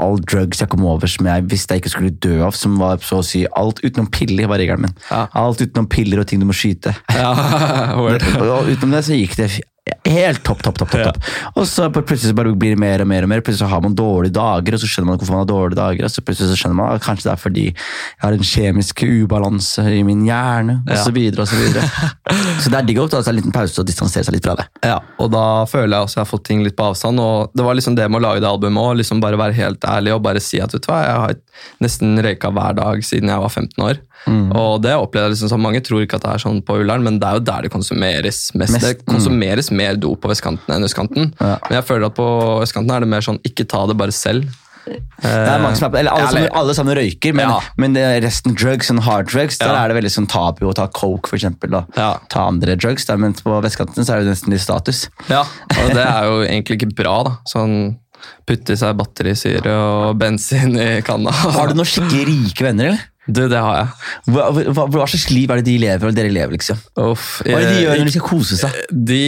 all drugs jeg kom over som jeg visste jeg ikke skulle dø av. Som var så å si alt utenom piller, var regelen min. Ja. Alt utenom piller og ting du må skyte. Ja. Utenom det så gikk det helt topp, topp, topp. topp, topp. Og så plutselig så bare blir det mer og mer, og mer. Plutselig så har man dårlige dager, og så skjønner man hvorfor man har dårlige dager. Og så plutselig så skjønner man at kanskje det er fordi jeg har en kjemisk ubalanse i min hjerne, og Ja. så videre og så. Så det er digg å ta seg en liten pause og distansere seg litt fra det. Ja, og da føler jeg også jeg har fått ting litt på avstand. Og det var liksom det med å lage det albumet òg. Liksom bare være helt ærlig og bare si at vet du hva, jeg har nesten røyka hver dag siden jeg var 15 år. Og det opplevde jeg liksom sånn, Mange tror ikke at det er sånn på Ullern, men det er jo der det konsumeres mest. Mest, Det konsumeres mer dop på vestkanten enn østkanten. Ja. Men jeg føler at på østkanten er det mer sånn ikke ta det bare selv. Det er mange som er, på- eller alle, sammen, alle sammen røyker, men, Ja. men resten drugs, og hard drugs, der Ja. er det veldig sånn tabu å ta coke, for eksempel. og Ja. Ta andre drugs, der, men på vestkanten så er det nesten litt status. Ja, og det er jo egentlig ikke bra, da. Sånn putte i seg batterisyre og bensin i kanna. Har du noen skikkelig rike venner, eller? Du, det har jeg. Hva, hva, hva slags liv er det de lever, eller dere lever, liksom? Uff, Hva er det de gjør når de skal kose seg? De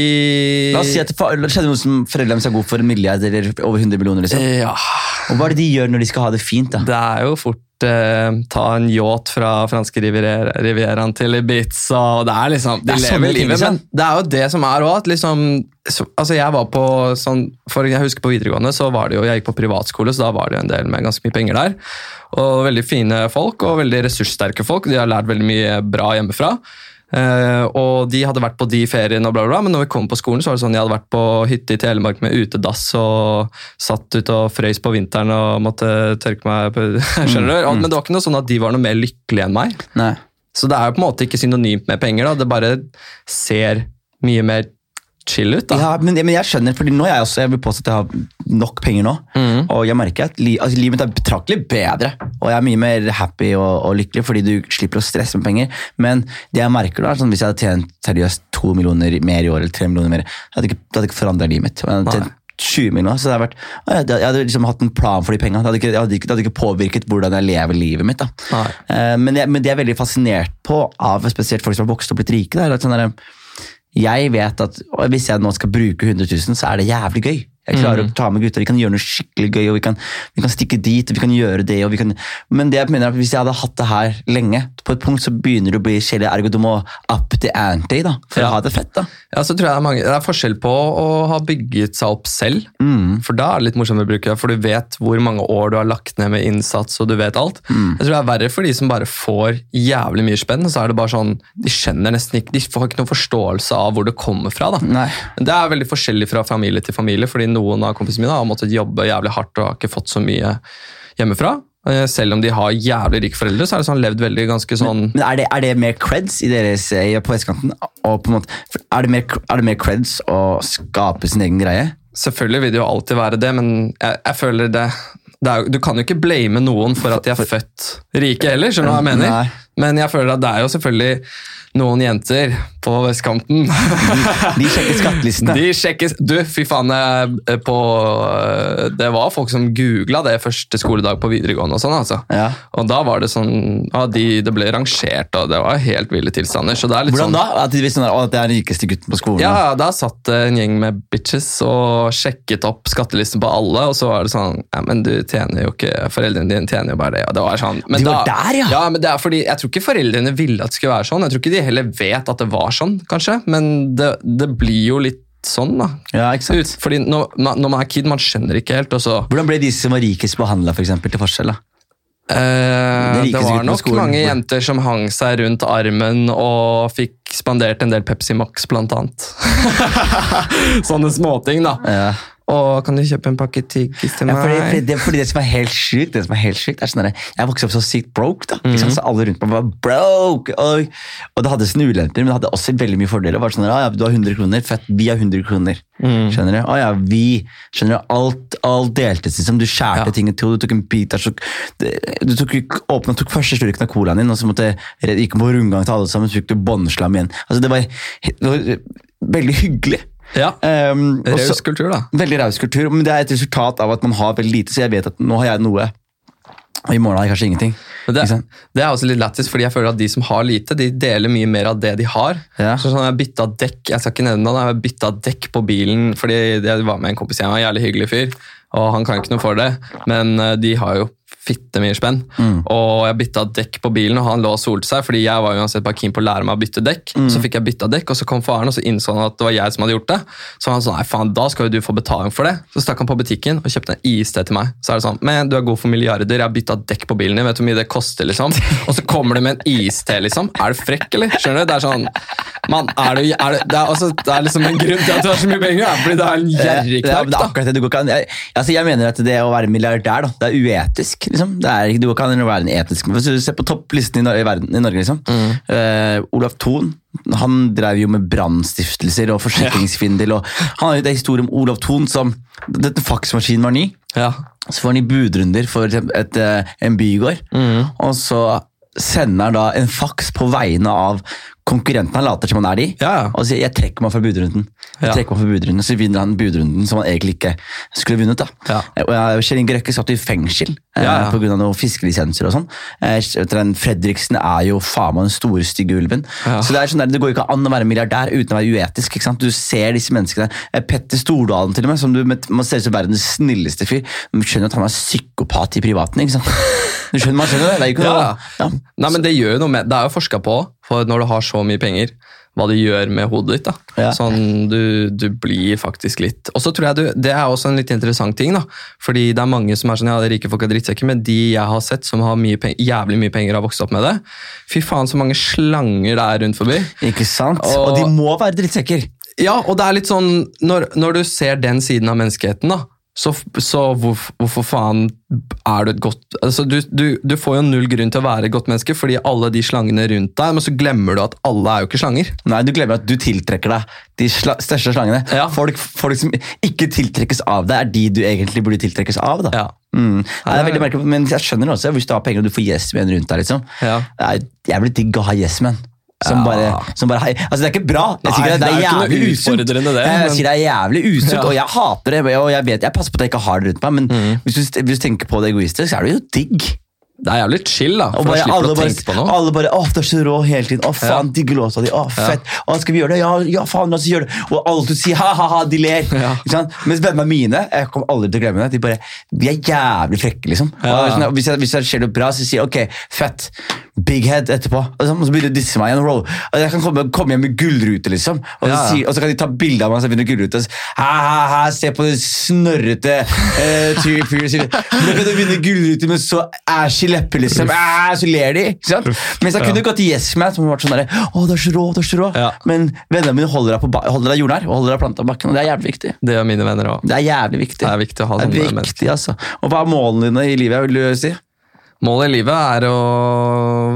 La oss si at det skjedde noe som foreldrene skal gå for en milliard eller over 100 millioner. liksom. Ja, Og Hva er det de gjør når de skal ha det fint? da? det er jo fort eh, ta en yacht fra franske rivier, rivieraen til Ibiza, og det er liksom De Det er lever livet, men det er jo det som er òg, liksom så, Altså, jeg var på sånn For jeg husker på videregående, så var det jo Jeg gikk på privatskole, så da var det jo en del med ganske mye penger der. Og veldig fine folk, og veldig ressurssterke folk. De har lært veldig mye bra hjemmefra. Eh, og de hadde vært på de feriene, og bla, bla, bla, men når vi kom på skolen, så var det sånn jeg hadde vært på hytte i Telemark med utedass og satt ute og frøys på vinteren og måtte tørke meg på Skjønner du? Mm. Men det var ikke noe sånn at de var noe mer lykkelige enn meg. Nei. Så det er jo på en måte ikke synonymt med penger. da, Det bare ser mye mer chill ut. da. Ja, men, men jeg skjønner, fordi nå er jeg også, jeg vil påstå at jeg har nok penger nå. Mm. Og jeg merker at li, altså, livet mitt er betraktelig bedre. Og jeg er mye mer happy og, og lykkelig fordi du slipper å stresse med penger. Men det jeg merker da, sånn, hvis jeg hadde tjent seriøst to millioner mer i år, eller tre millioner mer, det hadde ikke, det hadde ikke forandret livet mitt. Jeg hadde tjent 20 millioner, så det hadde vært, jeg jeg hadde liksom hatt en plan for de pengene. Det hadde ikke, det hadde ikke, det hadde ikke påvirket hvordan jeg lever livet mitt. da. Eh, men, jeg, men det jeg er veldig fascinert på av spesielt folk som har vokst opp litt rike, det er at sånn der, jeg vet at hvis jeg nå skal bruke 100 000, så er det jævlig gøy. Jeg klarer å ta med gutta, Vi kan gjøre noe skikkelig gøy, og vi kan, vi kan stikke dit. og vi kan gjøre det. Kan, men det jeg mener er at hvis jeg hadde hatt det her lenge, på et punkt så begynner det å bli kjedelig. Ergo du må up the ante da, for Ja. å ha det fett. da. Ja, så tror jeg det, er mange, det er forskjell på å ha bygget seg opp selv, for da er det litt morsomt å bruke det, for du vet hvor mange år du har lagt ned med innsats, og du vet alt. Jeg tror det er verre for de som bare får jævlig mye spenn, og så er det bare sånn, de skjønner nesten ikke, de får ikke noen forståelse av hvor det kommer fra. da. Nei. Det er veldig forskjellig fra familie til familie, fordi noen av kompisene mine har måttet jobbe jævlig hardt og har ikke fått så mye hjemmefra. Eh, Selv om de har jævlig rike foreldre, så er det sånn levd veldig ganske sånn Men er det, er det mer creds i deres, eh, på vestkanten? På måte, er, det mer, er det mer creds å skape sin egen greie? Selvfølgelig vil det jo alltid være det, men jeg, jeg føler det, det er, Du kan jo ikke blame noen for at de er født rike heller, skjønner du hva jeg mener? Nei. Men jeg føler at det er jo selvfølgelig noen jenter på vestkanten De sjekker skattelistene. De sjekker, Du, fy faen, eh, på eh, Det var folk som googla det første skoledag på videregående og sånn, altså. Ja. Og da var det sånn ja, de, Det ble rangert, og det var helt ville tilstander. Så det er litt Hvordan sånn da? At de visste sånn, at det er den rikeste gutten på skolen? ja, Da satt en gjeng med bitches og sjekket opp skattelisten på alle, og så var det sånn ja, men du tjener jo ikke Foreldrene dine tjener jo bare det. Og det var sånn, men De var da, der, ja. ja! men det er fordi, Jeg tror ikke foreldrene ville at det skulle være sånn. Jeg tror ikke de heller vet at det var sånn, kanskje. Men det, det blir jo litt sånn, da. Ja, ikke sant? Fordi når, når man er kid, man skjønner ikke helt, og så Hvordan ble de som var rikest behandla, for eksempel, til forskjell? da? eh, Det var nok skolen. mange jenter som hang seg rundt armen og fikk spandert en del Pepsi Max, blant annet. Sånne småting, da. Ja. 'Å, kan du kjøpe en pakke tyggis til Ja, meg?' fordi, fordi, det, fordi det som er helt sykt, det som er helt sykt er sånn der, Jeg vokste opp så sykt broke. da, Mm. så Alle rundt meg var broke. Og, og det hadde sine ulemper, men det hadde også veldig mye fordeler. Var sånn ah, ja, Du har 100 kroner, fett, vi har 100 kroner. Skjønner du? Å ja, vi. Skjønner du? Alt, alt deltes, liksom. Du skjærte Ja. ting i to, du tok en bit der, så Du tok, åpnet, tok første slurken av colaen din, og så måtte gikk på rundgang til alle sammen, så fikk du båndslam igjen. Altså, det var, det var veldig hyggelig. Ja, Um, Raus kultur, da. Veldig raus kultur, men det er et resultat av at man har veldig lite, så jeg vet at nå har jeg noe, og i morgen har jeg kanskje ingenting. Det, det er også litt lættis, fordi jeg føler at de som har lite, de deler mye mer av det de har. Ja. Så sånn, Jeg bytta dekk jeg skal ikke nevne det, jeg bytta dekk på bilen fordi jeg var med en kompis hjemme, en jævlig hyggelig fyr. Og han kan ikke noe for det, men eh, de har jo fitte mye spenn. Mm. Og jeg bytta dekk på bilen, og han lå og solte seg, fordi jeg var uansett bare keen på å lære meg å bytte dekk. Mm. Så fikk jeg bytta dekk, og så kom faren, og så innså han at det var jeg som hadde gjort det. Så han sa nei faen, da skal jo du få betaling for det. Så stakk han på butikken og kjøpte en iste til meg. Så er det sånn, men du er god for milliarder, jeg har bytta dekk på bilen din, vet du hvor mye det koster, liksom? Og så kommer du med en iste, liksom. Er du frekk, eller? Skjønner du? Det er sånn, mann, er du, er det, det, er, altså, det er liksom en grunn til at du har så mye penger, er fordi det er en det, er, gjerrigknark, det er da. det. Jeg, altså jeg mener at det å være milliardær da, det er uetisk. Liksom. Det er, du går ikke an å være en etisk Hvis du ser på topplisten i, i, verden, i Norge, liksom. Mm. Uh, Olav Thon han drev jo med brannstiftelser og forsikringsfindel Og han har jo en historie om Olav Thon som Dette faksmaskinen var ny. Ja. Så får han i budrunder for et, et, eh, en bygård, Mm. og så sender han da en faks på vegne av konkurrenten han later som han er de, Ja, og sier 'jeg trekker meg fra budrunden'. Jeg Ja. trekker meg fra budrunden, Så vinner han budrunden som han egentlig ikke skulle vunnet. da. Ja. Kjell Inge Røkke satt i fengsel eh, Ja, ja. av noen fiskelisenser og sånn. Eh, den Fredriksen er jo faen meg den store, stygge ulven. Så Det er sånn der, det går ikke an å være milliardær uten å være uetisk. ikke sant? Du ser disse menneskene. Eh, Petter Stordalen til og med, som du, man ser ut som verdens snilleste fyr. Men du skjønner at han er psykopat i privaten. ikke sant? Du skjønner, man skjønner det? det er jo ikke noe, Ja. ja. Nei, men Det gjør jo noe med, det er jo forska på, for når du har så mye penger, hva det gjør med hodet ditt. da. Ja. Sånn, du, du blir faktisk litt Og så tror jeg du, Det er også en litt interessant ting. da. Fordi det er mange som er sånn, ja, det rike folk er drittsekker, men de jeg har sett som har mye penger, jævlig mye penger, har vokst opp med det. Fy faen, så mange slanger det er rundt forbi. Ikke sant? Og- Og de må være drittsekker. Ja, og det er litt sånn, når, når du ser den siden av menneskeheten, da, så, så hvor, hvorfor faen er du et godt altså du, du, du får jo null grunn til å være et godt menneske, fordi alle de slangene rundt deg, men så glemmer du at alle er jo ikke slanger. Nei, du glemmer at du tiltrekker deg de sla største slangene. Ja. Folk, folk som ikke tiltrekkes av deg, er de du egentlig burde tiltrekkes av. da. Ja. Mm. Nei, det er veldig merkelig, men jeg skjønner det også, hvis du har penger og du får yes men rundt deg, liksom. Ja. Jeg blir digg å ha yes men. Som Ja. bare, som bare. Altså, det er ikke bra. Jeg sier det, det er jævlig usunt. det, Jeg sier det er jævlig usunt, Ja. og jeg hater det. Og jeg vet, jeg passer på at jeg ikke har det rundt meg, men Mm. hvis, du, hvis du tenker på det egoistisk, så er det jo digg. Det er jævlig chill, da, for bare, alle, å bare, tenke på noe. alle bare 'Å, det er så rå hele tiden'. 'Å, faen, Ja. digger låta di'. 'Å, fett'. Å, 'Skal vi gjøre det?' 'Ja, ja faen, la oss gjøre det'. Og alle som sier 'ha-ha-ha', de ler. Ja. Ikke sant? Mens vennene mine jeg kommer aldri til å glemme det, de bare De er jævlig frekke, liksom. Ja. Og hvis, jeg, hvis det skjer noe bra, så sier jeg 'ok, fett'. Big head etterpå. Og så, begynner de å disse meg igjen. Roll. Og jeg kan komme, komme hjem med gullrute, liksom. Og så, Ja, ja. si, og så kan de ta bilde av meg som begynner gullrute. Ha, ha, ha, se på det snørrete uh, fyr- fyr. sier. Hvordan kan du vinne gullrute med så ashy lepper, liksom? Ah, så ler de. ikke sant? Mens jeg kunne gått til Yes Man, som har vært sånn å, du er så rå, du er så rå. Ja. Men vennene mine holder deg, holder deg jordnær og holder deg planta på bakken. og Det er jævlig viktig. Det gjør mine venner òg. Det er jævlig viktig. Det er viktig å ha Det er viktig, mennesker. altså. Og hva er målene dine i livet, vil du si? Målet i livet er å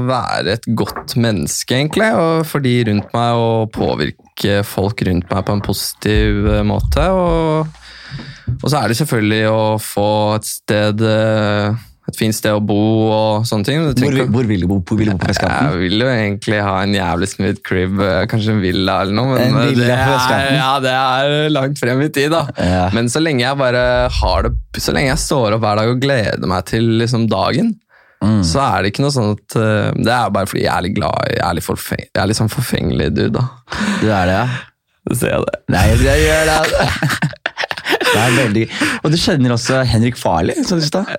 være et godt menneske, egentlig. Og for de rundt meg, og påvirke folk rundt meg på en positiv eh, måte. Og, og så er det selvfølgelig å få et sted eh, Et fint sted å bo og sånne ting. Hvor, hvor vil du bo? Hvor vil du bo på vestkanten? jeg vil jo egentlig ha en jævlig smooth crib, eh, kanskje en villa eller noe. Men En villa det, er, ja, det er langt frem i tid, da. Ja. Men så lenge jeg bare har det Så lenge jeg står opp hver dag og gleder meg til liksom, dagen, Mm. så er det ikke noe sånn at uh, Det er bare fordi jeg er litt glad Jeg er litt, forfeng, jeg er litt sånn forfengelig dude, da. Du er det, ja? Så ser jeg det. Nei, jeg gjør det. Det er veldig Og du kjenner også Henrik Farley?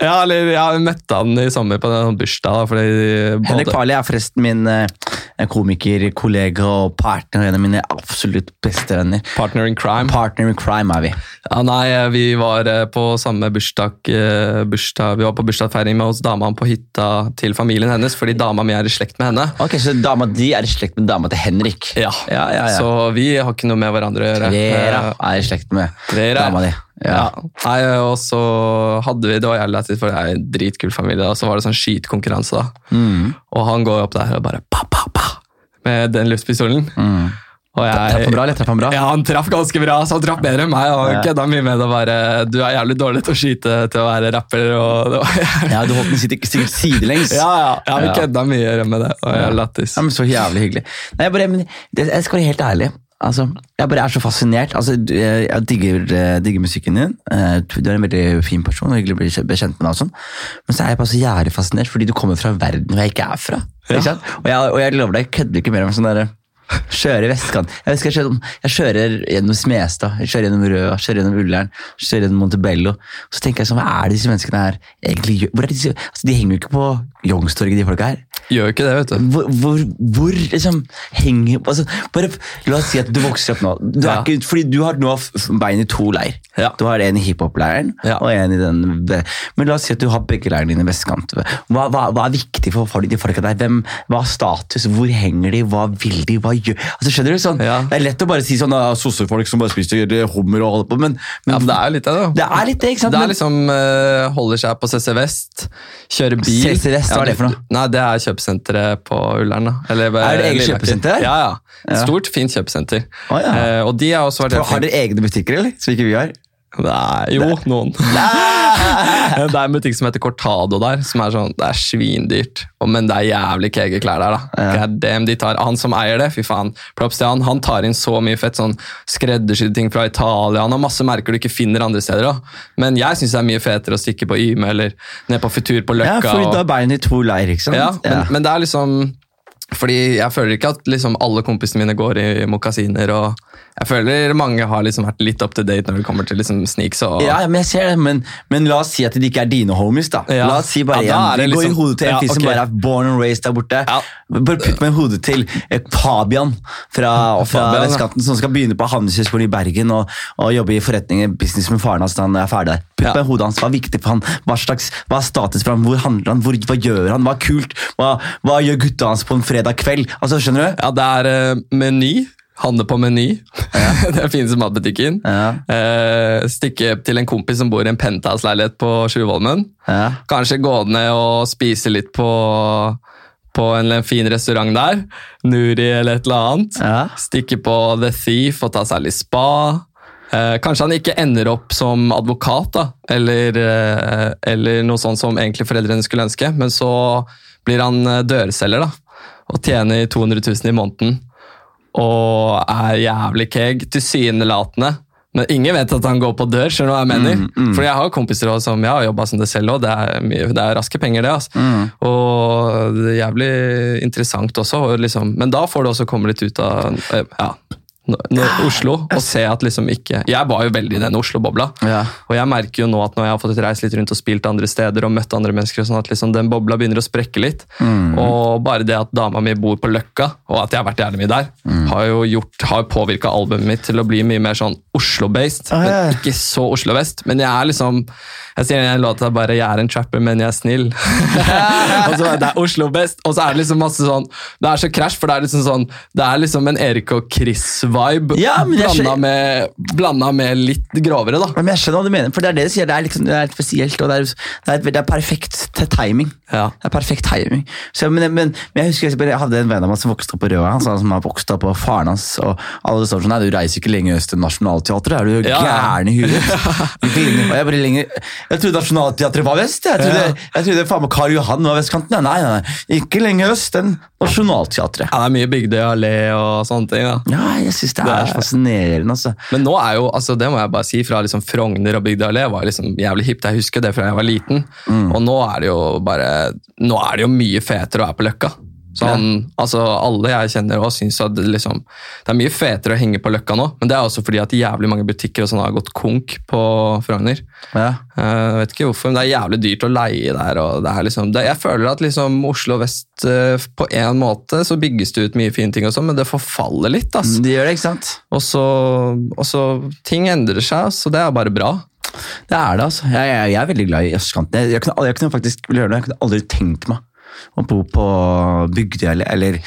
Ja, eller jeg møtte han i sommer på en bursdag. Da, fordi Henrik Farley er forresten min eh, komiker, kollega og partner. En av mine absolutt beste venner. Partner in crime. Partner in crime er vi. Ja, nei, vi var eh, på samme bursdag, eh, bursdag Vi var på bursdagsfeiring med hos dama på hytta til familien hennes, fordi dama mi er i slekt med henne. Ok, Så dama di er i slekt med dama til Henrik? Ja, ja, ja. Så vi har ikke noe med hverandre å gjøre. Vera Eh, er i slekt med Vera. dama di. Ja. Nei, og så hadde vi, det var jævlig lættis, for det er en dritkul familie, og så var det sånn skytekonkurranse da. Mm. Og han går opp der og bare pa, pa, pa, med den luftpistolen. Mm. Og jeg, Traff han bra, eller? Traff han bra? Ja, han traff ganske bra, så han traff bedre enn meg. Og Ja. kødda mye med det bare, Du er jævlig dårlig til å skyte til å være rapper. Og det var, Ja, Du holdt den sikkert, sidelengs. ja, ja, ja, vi Ja. kødda mye med det. Og jeg. Ja, men Så jævlig hyggelig. Nei, jeg, bare, men, det, jeg skal være helt ærlig. Altså, jeg bare er så fascinert. Altså, jeg digger, eh, digger musikken din. Eh, Du er en veldig fin person og hyggelig å bli kjent- med deg. og sånn. Men så er jeg bare så jævlig fascinert fordi du kommer fra en verden hvor jeg ikke er fra. Ja. Ikke sant? Og, jeg, og jeg lover deg, jeg kødder ikke mer om sånn derre Kjøre vestkant. Jeg, husker jeg, kjører, jeg kjører gjennom Smestad, jeg kjører gjennom Røa, kjører gjennom Ullern, kjører gjennom Montebello. Så tenker jeg sånn, hva er det disse menneskene her egentlig gjør? Hvor er disse, altså, de henger jo ikke på Youngstorget, de folka her. Gjør ikke det, vet du. Hvor, hvor, hvor liksom henger altså, bare, La oss si at du vokser opp nå. Du Ja. ikke, fordi du har nå bein i to leir. Ja. Du har en i hiphop-leiren Ja. og en i den Men la oss si at du har begge leirene dine i vestkant. Hva, hva, hva er viktig for de folka der? Hvem, hva er status? Hvor henger de? Hva vil de? Hva gjør altså, Skjønner du? sånn, Ja. Det er lett å bare si sånn ah, sossefolk som bare spiser hummer og holder på, men, men Ja, men det er jo litt det, da. det er litt det, ikke sant? Det er liksom uh, Holder seg på CC Vest, kjører bil CC Vest, hva er det for noe? Nei, Det er kjøpesenteret på Ullern. Er det eget kjøpesenter? Ja, ja. Stort, fint kjøpesenter. Oh, ja. uh, og de har også vært For, har dere egne butikker, eller? Som ikke vi har? Nei, jo, noen. Det er en butikk som heter Cortado der, som er sånn, det er svindyrt. Men det er jævlig kege klær der, da. Ja. Damn, de tar, han som eier det, fy faen, props til han, han tar inn så mye fett, sånn skreddersydde ting fra Italia, han har masse merker du ikke finner andre steder. da. Men jeg syns det er mye fetere å stikke på Yme eller ned på Futur på Løkka. Ja, for da er i to leir, ikke sant? ja, men, men det er liksom fordi jeg føler ikke at liksom alle kompisene mine går i mokasiner. og Jeg føler mange har liksom vært litt up to date når det kommer til liksom sneaks. og... Ja, men jeg ser det, men, men la oss si at de ikke er dine homies. da. Ja. La oss si bare Ja, igjen, er en, det Gå i liksom- hodet til en Ja, fyr som bare er born and raised der borte. Ja. Bare putt meg i hodet til eh, Fabian fra, fra vestkanten som skal begynne på Handelshøyskolen i Bergen og, og jobbe i forretning business med faren hans han er ferdig der. Putt meg i hodet hans. Hva er viktig for han? Hva, slags, hva er status for han? Hvor handler han? Hvor, hva gjør han? Hva er kult? Hva, hva gjør gutta hans på en fredag kveld? Altså, skjønner du? Ja, det er uh, Meny. Handle på Meny. det finnes fineste matbutikken. Ja. Eh, stikke til en kompis som bor i en penthouse-leilighet på Sjuvolmen. Ja. Kanskje gå ned og spise litt på, på en, eller annen fin restaurant der. Nuri eller et eller annet. Ja. Stikke på The Thief og ta seg litt spa. Eh, kanskje han ikke ender opp som advokat, da, eller, eh, eller noe sånt som egentlig foreldrene skulle ønske, men så blir han eh, dørselger da, og tjener 200 000 i måneden. Og er jævlig keeg, tilsynelatende. Men ingen vet at han går på dør, skjønner du hva jeg mener? Mm, mm. For jeg har kompiser også, som jeg har jobba som det selv òg, det, det er raske penger, det. altså. Mm. Og det er jævlig interessant også. og Liksom, men da får du også komme litt ut av ja, nå- nå- Oslo og se at liksom ikke Jeg var jo veldig i den Oslo-bobla. Ja. Og jeg merker jo nå at når jeg har fått reist litt rundt og spilt andre steder og møtt andre mennesker, sånn at liksom den bobla begynner å sprekke litt. Mm. Og bare det at dama mi bor på Løkka, og at jeg har vært jævlig mye der, Mm. har jo gjort, har påvirka albumet mitt til å bli mye mer sånn Oslo-based. Ah, ja. Men ikke så Oslo-vest. Men jeg er liksom Jeg sier i en låt at bare 'jeg er en trapper, men jeg er snill'. og så er det Oslo best, og så er det liksom masse sånn Det er så krasj, for det er liksom sånn Det er liksom en Erik og Chris-vibe Ja, blanda, med, blanda med litt grovere, da. Men jeg skjønner hva du mener, for det er det du sier. Det er, liksom, det er spesielt, og det er, det er, det er perfekt timing. Ja. Det er perfekt timing. Så, men, men, men jeg husker jeg hadde en venn av meg som vokste opp på Røa. Han sa som har vokst opp på faren hans, og alle står sånn Nei, du reiser ikke lenger øst til Nationaltheatret, er du Ja, gæren i huet? Og jeg bare lenger Jeg trodde Nationaltheatret var vest. Jeg trodde, Ja. jeg trodde faen meg Karl Johan var vestkanten. Nei, nei, nei. Ikke lenger øst enn Nationaltheatret. Ja, det er mye Bygdøy allé og sånne ting. da. Ja, jeg syns det Det er er- fascinerende, altså. Men nå er jo, altså det må jeg bare si, fra liksom Frogner og Bygdøy allé var liksom jævlig hipt. Jeg husker det fra jeg var liten. Mm. Og nå er det jo bare Nå er det jo mye fetere å være på Løkka. Så han, altså, alle jeg kjenner også syns at det, liksom, det er mye fetere å henge på Løkka nå, men det er også fordi at jævlig mange butikker og sånn har gått konk på Frogner. Ja. Uh, vet ikke hvorfor, men det er jævlig dyrt å leie der. det er liksom, det, Jeg føler at liksom Oslo vest uh, på en måte så bygges det ut mye fine ting, og sånn, men det forfaller litt. Altså. Det gjør det, ikke sant? Og så, og så Ting endrer seg, så det er bare bra. Det er det, altså. Jeg, jeg, jeg er veldig glad i østkanten. Jeg, jeg, kunne, jeg kunne faktisk vil gjøre det. Jeg kunne aldri tenkt meg å bo på Bygdøy eller, eller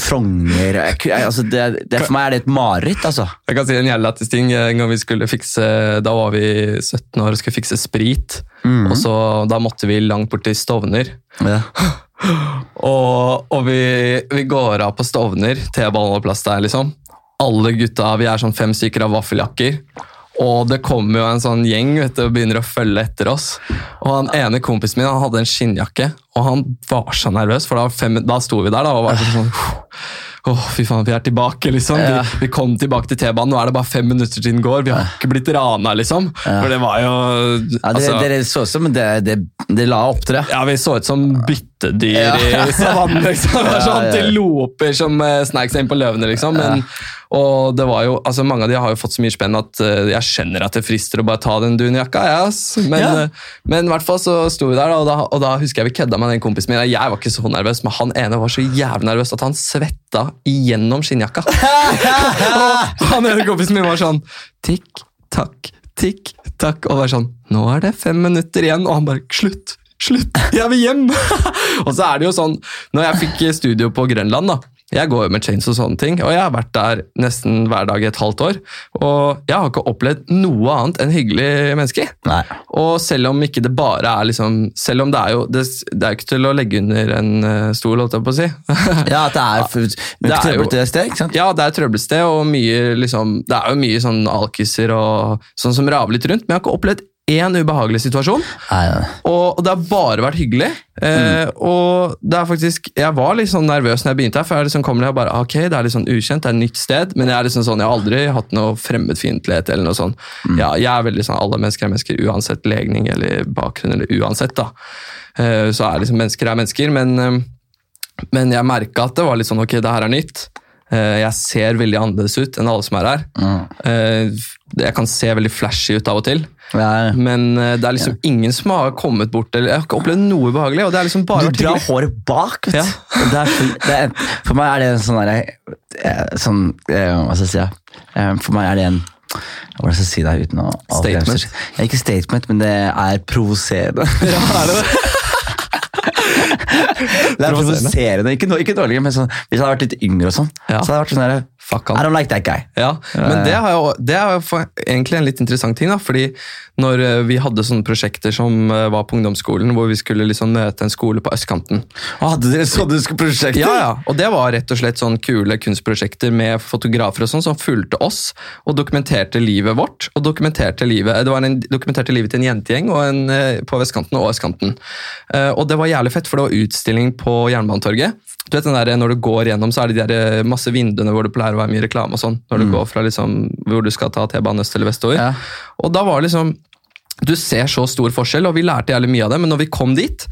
Frogner. Altså, det, det, for meg er det et mareritt, altså. Jeg kan si en jævla lættis ting. En gang vi skulle fikse, Da var vi 17 år og skulle fikse sprit. og så Da måtte vi langt bort til Stovner. Ja. Og, og vi, vi går av på Stovner, T-baneplass der, liksom. Alle gutta, vi er sånn fem stykker av vaffeljakker. Og det kommer jo en sånn gjeng vet du, og begynner å følge etter oss. Og han ene kompisen min han hadde en skinnjakke, og han var så nervøs. For da, fem, da sto vi der da, og var sånn Åh, fy faen, vi er tilbake, liksom. Ja. Vi, vi kom tilbake til T-banen, nå er det bare fem minutter siden går. Vi har ikke blitt rana, liksom. For det var jo Ja, dere, altså- dere så ut som det, det, det la opp til det. ja, vi så ut som byttedyr Ja. i savannen. Liksom. Det var Ja, sånn ja, loper Antiloper som uh, sneik seg inn på løvene, liksom. Men, Og det var jo, altså Mange av de har jo fått så mye spenn at uh, jeg skjønner at det frister å bare ta den dunjakka. Yes. men, Ja. eh, men i hvert fall så sto vi der, og da, og da husker jeg vi kødda med den kompisen min. Jeg var ikke så nervøs, men han ene var så jævlig nervøs at han svetta igjennom skinnjakka. og han ene kompisen min var sånn tikk, takk, tikk, takk. Og var sånn Nå er det fem minutter igjen. Og han bare Slutt! Slutt! Jeg vil hjem! og så er det jo sånn Når jeg fikk studio på Grønland, da. Jeg går jo med chains og sånne ting, og jeg har vært der nesten hver dag i et halvt år. Og jeg har ikke opplevd noe annet enn hyggelige mennesker. Nei. Og selv om ikke det bare er liksom Selv om det er jo Det, det er jo ikke til å legge under en eh, stol, holdt jeg på å si. Ja, at det er, det er trøblete sted, ikke sant? Ja, det er et trøbbelsted, og mye, liksom, det er jo mye sånn alkiser og sånn som raver litt rundt, men jeg har ikke opplevd én ubehagelig situasjon. Nei, nei. Og det har bare vært hyggelig. Eh, og det er faktisk Jeg var litt sånn nervøs når jeg begynte her, for jeg liksom kommer her og bare Ok, det er litt sånn ukjent, det er et nytt sted, men jeg er liksom sånn, jeg har aldri hatt noe fremmedfiendtlighet eller noe sånt. Ja, jeg er veldig sånn alle mennesker er mennesker, uansett legning eller bakgrunn eller uansett, da. Eh, så er liksom mennesker er mennesker, men, eh, men jeg merka at det var litt sånn ok, det her er nytt. Eh, jeg ser veldig annerledes ut enn alle som er her. Mm. jeg kan se veldig flashy ut av og til. Ja, Men eh, det er liksom ingen som har kommet bort eller Jeg har ikke opplevd noe ubehagelig. og det er liksom bare Du drar håret bak, vet du. Ja. Det er, for- er, meg er det en sånn derre sånn, Hva skal jeg si? ja? For meg er det en Hva skal jeg si det uten å Statement. Ja, ikke statement, men det er provoserende. Ja, er det det? Det er provoserende. Ikke, ikke dårligere, men sånn, hvis jeg hadde vært litt yngre, og sånn, Ja. så hadde jeg vært sånn Fuck I don't like that guy. Ja, men det, har jo, det er jo egentlig en litt interessant ting. da, fordi når eh, vi hadde sånne prosjekter som eh, var på ungdomsskolen, hvor vi skulle liksom møte en skole på østkanten hadde dere sånne prosjekter? Ja, ja, og det var rett og slett sånn kule kunstprosjekter med fotografer og sånn, som fulgte oss og dokumenterte livet vårt. og dokumenterte livet, Det var en, dokumenterte livet til en jentegjeng og en, eh, på vestkanten og østkanten. Eh, og det var jævlig fett, for det var utstilling på Jernbanetorget. Du vet den der, Når du går gjennom, så er det de der eh, masse vinduene hvor det pleier å være mye reklame. og sånn, Når du går fra liksom, hvor du skal ta T-banen øst eller vestover. Ja. Og da var liksom du ser så stor forskjell, og vi lærte jævlig mye av det, men når vi kom dit,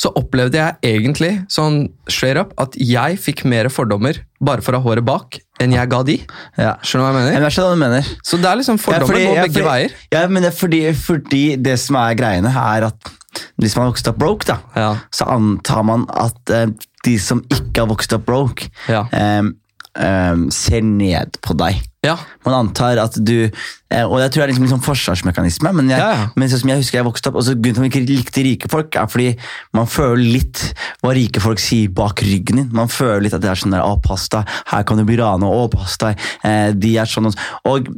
så opplevde jeg egentlig sånn straight up at jeg fikk mer fordommer bare for å ha håret bak enn jeg ga de. Ja. Skjønner du hva jeg mener? Jeg skjønner hva du mener. Så det er liksom Ja, fordommer fordi- går ja, begge fordi- veier. Ja, men det er fordi, fordi det som er greiene, er at hvis man har vokst opp broke, da, Ja. så antar man at eh, de som ikke har vokst opp broke, Ja. um, um, ser ned på deg. Ja, Man antar at du eh, Og jeg tror det er liksom en sånn forsvarsmekanisme, men, jeg, Ja, men sånn som jeg husker jeg vokste opp og så Grunnen til at man ikke likte rike folk, er fordi man føler litt hva rike folk sier bak ryggen din. Man føler litt at det er sånn der, å, pass deg, her kan du bli rana, å, pass deg, eh, de er sånn og sånn. Og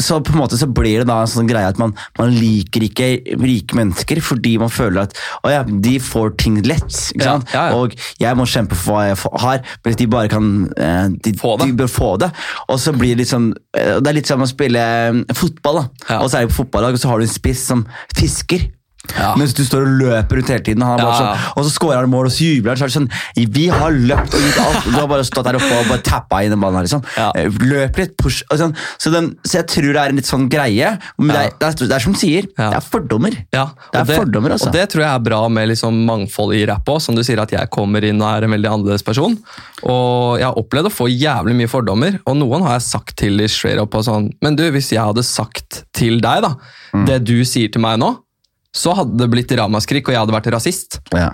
så på en måte så blir det da en sånn greie at man, man liker ikke rike mennesker fordi man føler at å ja, de får ting lett. ikke sant? ja, ja. Og jeg må kjempe for hva jeg har, mens de bare kan eh, de, Få det. De bør få det. Og så blir det litt sånn eh, Det er litt som å spille eh, fotball. da. Og så er det på fotballag, og så har du en spiss som fisker. Ja. Mens du står og løper rundt hele tiden. Han er bare Ja, sånn, og så scorer han mål, og så jubler han. Så er det sånn Vi har løpt og gjort alt. Du har bare stått der oppe og bare tappa inn den ballen her, liksom. Ja. Eh, Løp litt, push sånn. så, den, så jeg tror det er en litt sånn greie. Men det, er, det, er, det er som du sier, Ja. det er fordommer. Ja, Det er det, fordommer, altså. Og det tror jeg er bra med liksom mangfold i rapp òg. Som du sier, at jeg kommer inn og er en veldig annerledes person. Og jeg har opplevd å få jævlig mye fordommer, og noen har jeg sagt til i straight up og sånn Men du, hvis jeg hadde sagt til deg da, Mm. det du sier til meg nå, så hadde det blitt ramaskrik, og jeg hadde vært rasist. Ja.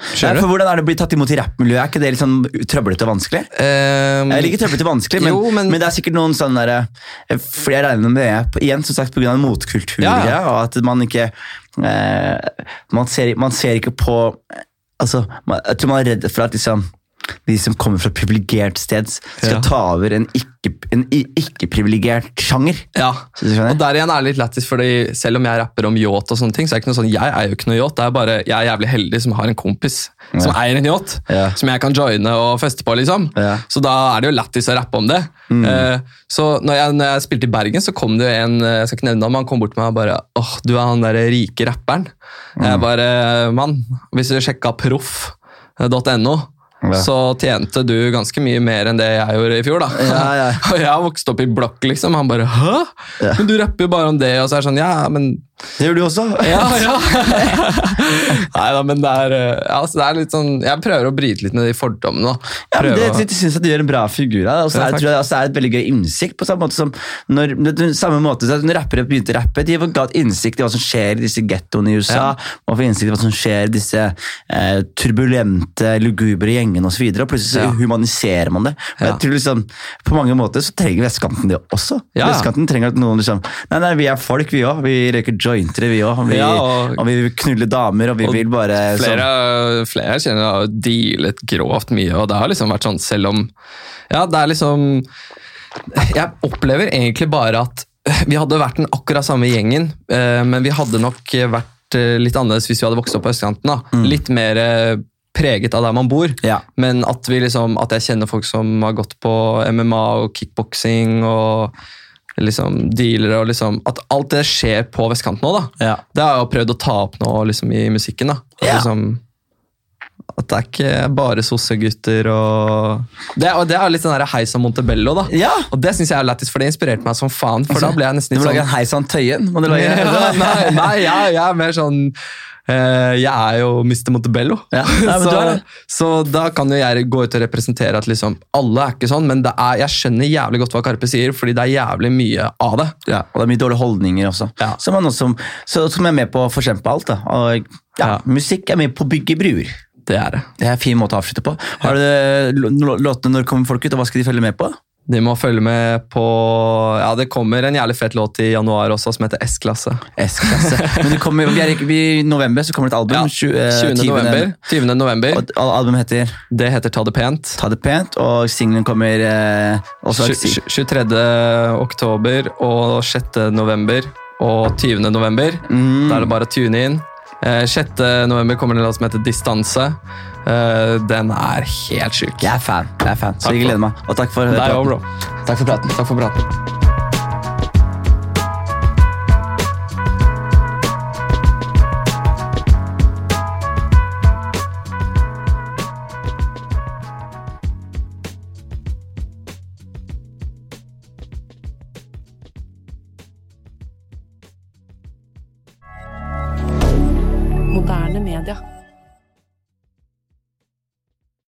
Nei, for Hvordan er det å bli tatt imot i rappmiljøet? Er ikke det litt sånn trøblete og vanskelig? Um, Jeg liker trøblete og vanskelig, men, Jo, men, men- det er sikkert noen sånne der, eh, For jeg regner med det igjen som sagt pga. motkultur, Ja, ja. og at man ikke eh, man, ser, man ser ikke på altså, man, Jeg tror man er redd for at liksom de som kommer fra privilegert sted, skal Ja. ta over en ikke-privilegert ikke sjanger. Ja, og der igjen er det litt lættis, fordi selv om jeg rapper om yacht og sånne ting, så er det ikke noe sånn, jeg er jo ikke noe yacht, det er bare, jeg er jævlig heldig som har en kompis som eier en yacht, Ja. som jeg kan joine og feste på, liksom. Ja. Mm. Så da er det jo lættis å rappe om det. Eh, så når jeg, når jeg spilte i Bergen, så kom det jo en, eh, jeg skal ikke nevne navn, han kom bort til meg og bare, åh, du er han der rike rapperen. Mm. Jeg bare, mann, hvis du sjekka proff.no, Ja. så tjente du ganske mye mer enn det jeg gjorde i fjor, da. Ja, ja. Og jeg har vokst opp i blokk, liksom. Han bare 'hæ?' Men du rapper jo bare om det, og så er det sånn 'ja, men Det gjør du også. ja, ja. Nei da, men det er, altså, det er litt sånn Jeg prøver å bryte litt med de fordommene. Ja, men det, å- jeg synes at du gjør en bra figur av det. Og så Ja, tror jeg er et veldig gøy innsikt. På samme måte som når, det- det- samme måte som når rappere begynte å rappe, de ga et innsikt i hva som skjer i disse gettoene i USA. Ja. Og får innsikt i hva som skjer i disse eh, turbulente, lugubre gjengene osv. Og, så og plutselig så Ja. humaniserer man det. Og jeg tror liksom, På mange måter så trenger vestkanten det også. Vestkanten trenger at noen liksom Nei, nei, vi er folk, vi òg. Vi røyker jointere, vi òg. Vi, Ja, og, og- vi vil knulle damer, og vi og vil bare sånn- Flere, flere jeg kjenner har dealet grovt mye, og det har liksom vært sånn selv om Ja, det er liksom Jeg opplever egentlig bare at vi hadde vært den akkurat samme gjengen, eh, men vi hadde nok vært eh, litt annerledes hvis vi hadde vokst opp på østkanten. da. Litt mer eh, preget av der man bor. Ja. Men at, vi liksom, at jeg kjenner folk som har gått på MMA og kickboksing og liksom dealere og liksom At alt det skjer på vestkanten nå, da. Ja. Det har jeg jo prøvd å ta opp nå liksom, i musikken. da. At, Ja. liksom, at det er ikke bare sossegutter og det, Og det er litt den der Heisa Montebello, da. Ja. Og det syns jeg er lættis, for det inspirerte meg som faen. For da ble jeg nesten Du litt må lage sånn en Heisan Tøyen? Må du lage? nei, nei jeg, jeg er mer sånn Jeg er jo Mr. Montebello. Ja, Nei, så, så da kan jo jeg gå ut og representere at liksom, alle er ikke sånn, men det er, jeg skjønner jævlig godt hva Karpe sier, fordi det er jævlig mye av det. Ja, og det er mye dårlige holdninger også. Ja. Som, også så, som er med på å forkjempe alt. Og, ja, Ja. Musikk er med på å bygge bruer. Det er det. Det er en fin måte å avslutte på. Har du Låtene når kommer folk ut, og hva skal de følge med på? De må følge med på Ja, det kommer en jævlig fett låt i januar også, som heter S-klasse. S-klasse. Men det kommer, vi er, vi, I november så kommer det et album. Ja, tju- eh, 20. november. 20. november. Og al- albumet heter Det heter Ta det pent. Ta det pent, og singelen kommer eh, også Tju- tju- 23. oktober og 6. november og 20. november. Mm. Da er det bare å tune inn. Eh, 6. november kommer det en låt som heter Distanse. Eh, den er helt sjuk. Jeg er fan. jeg er fan, Så jeg gleder meg. Og takk for Deg praten. Takk for praten. Takk for praten.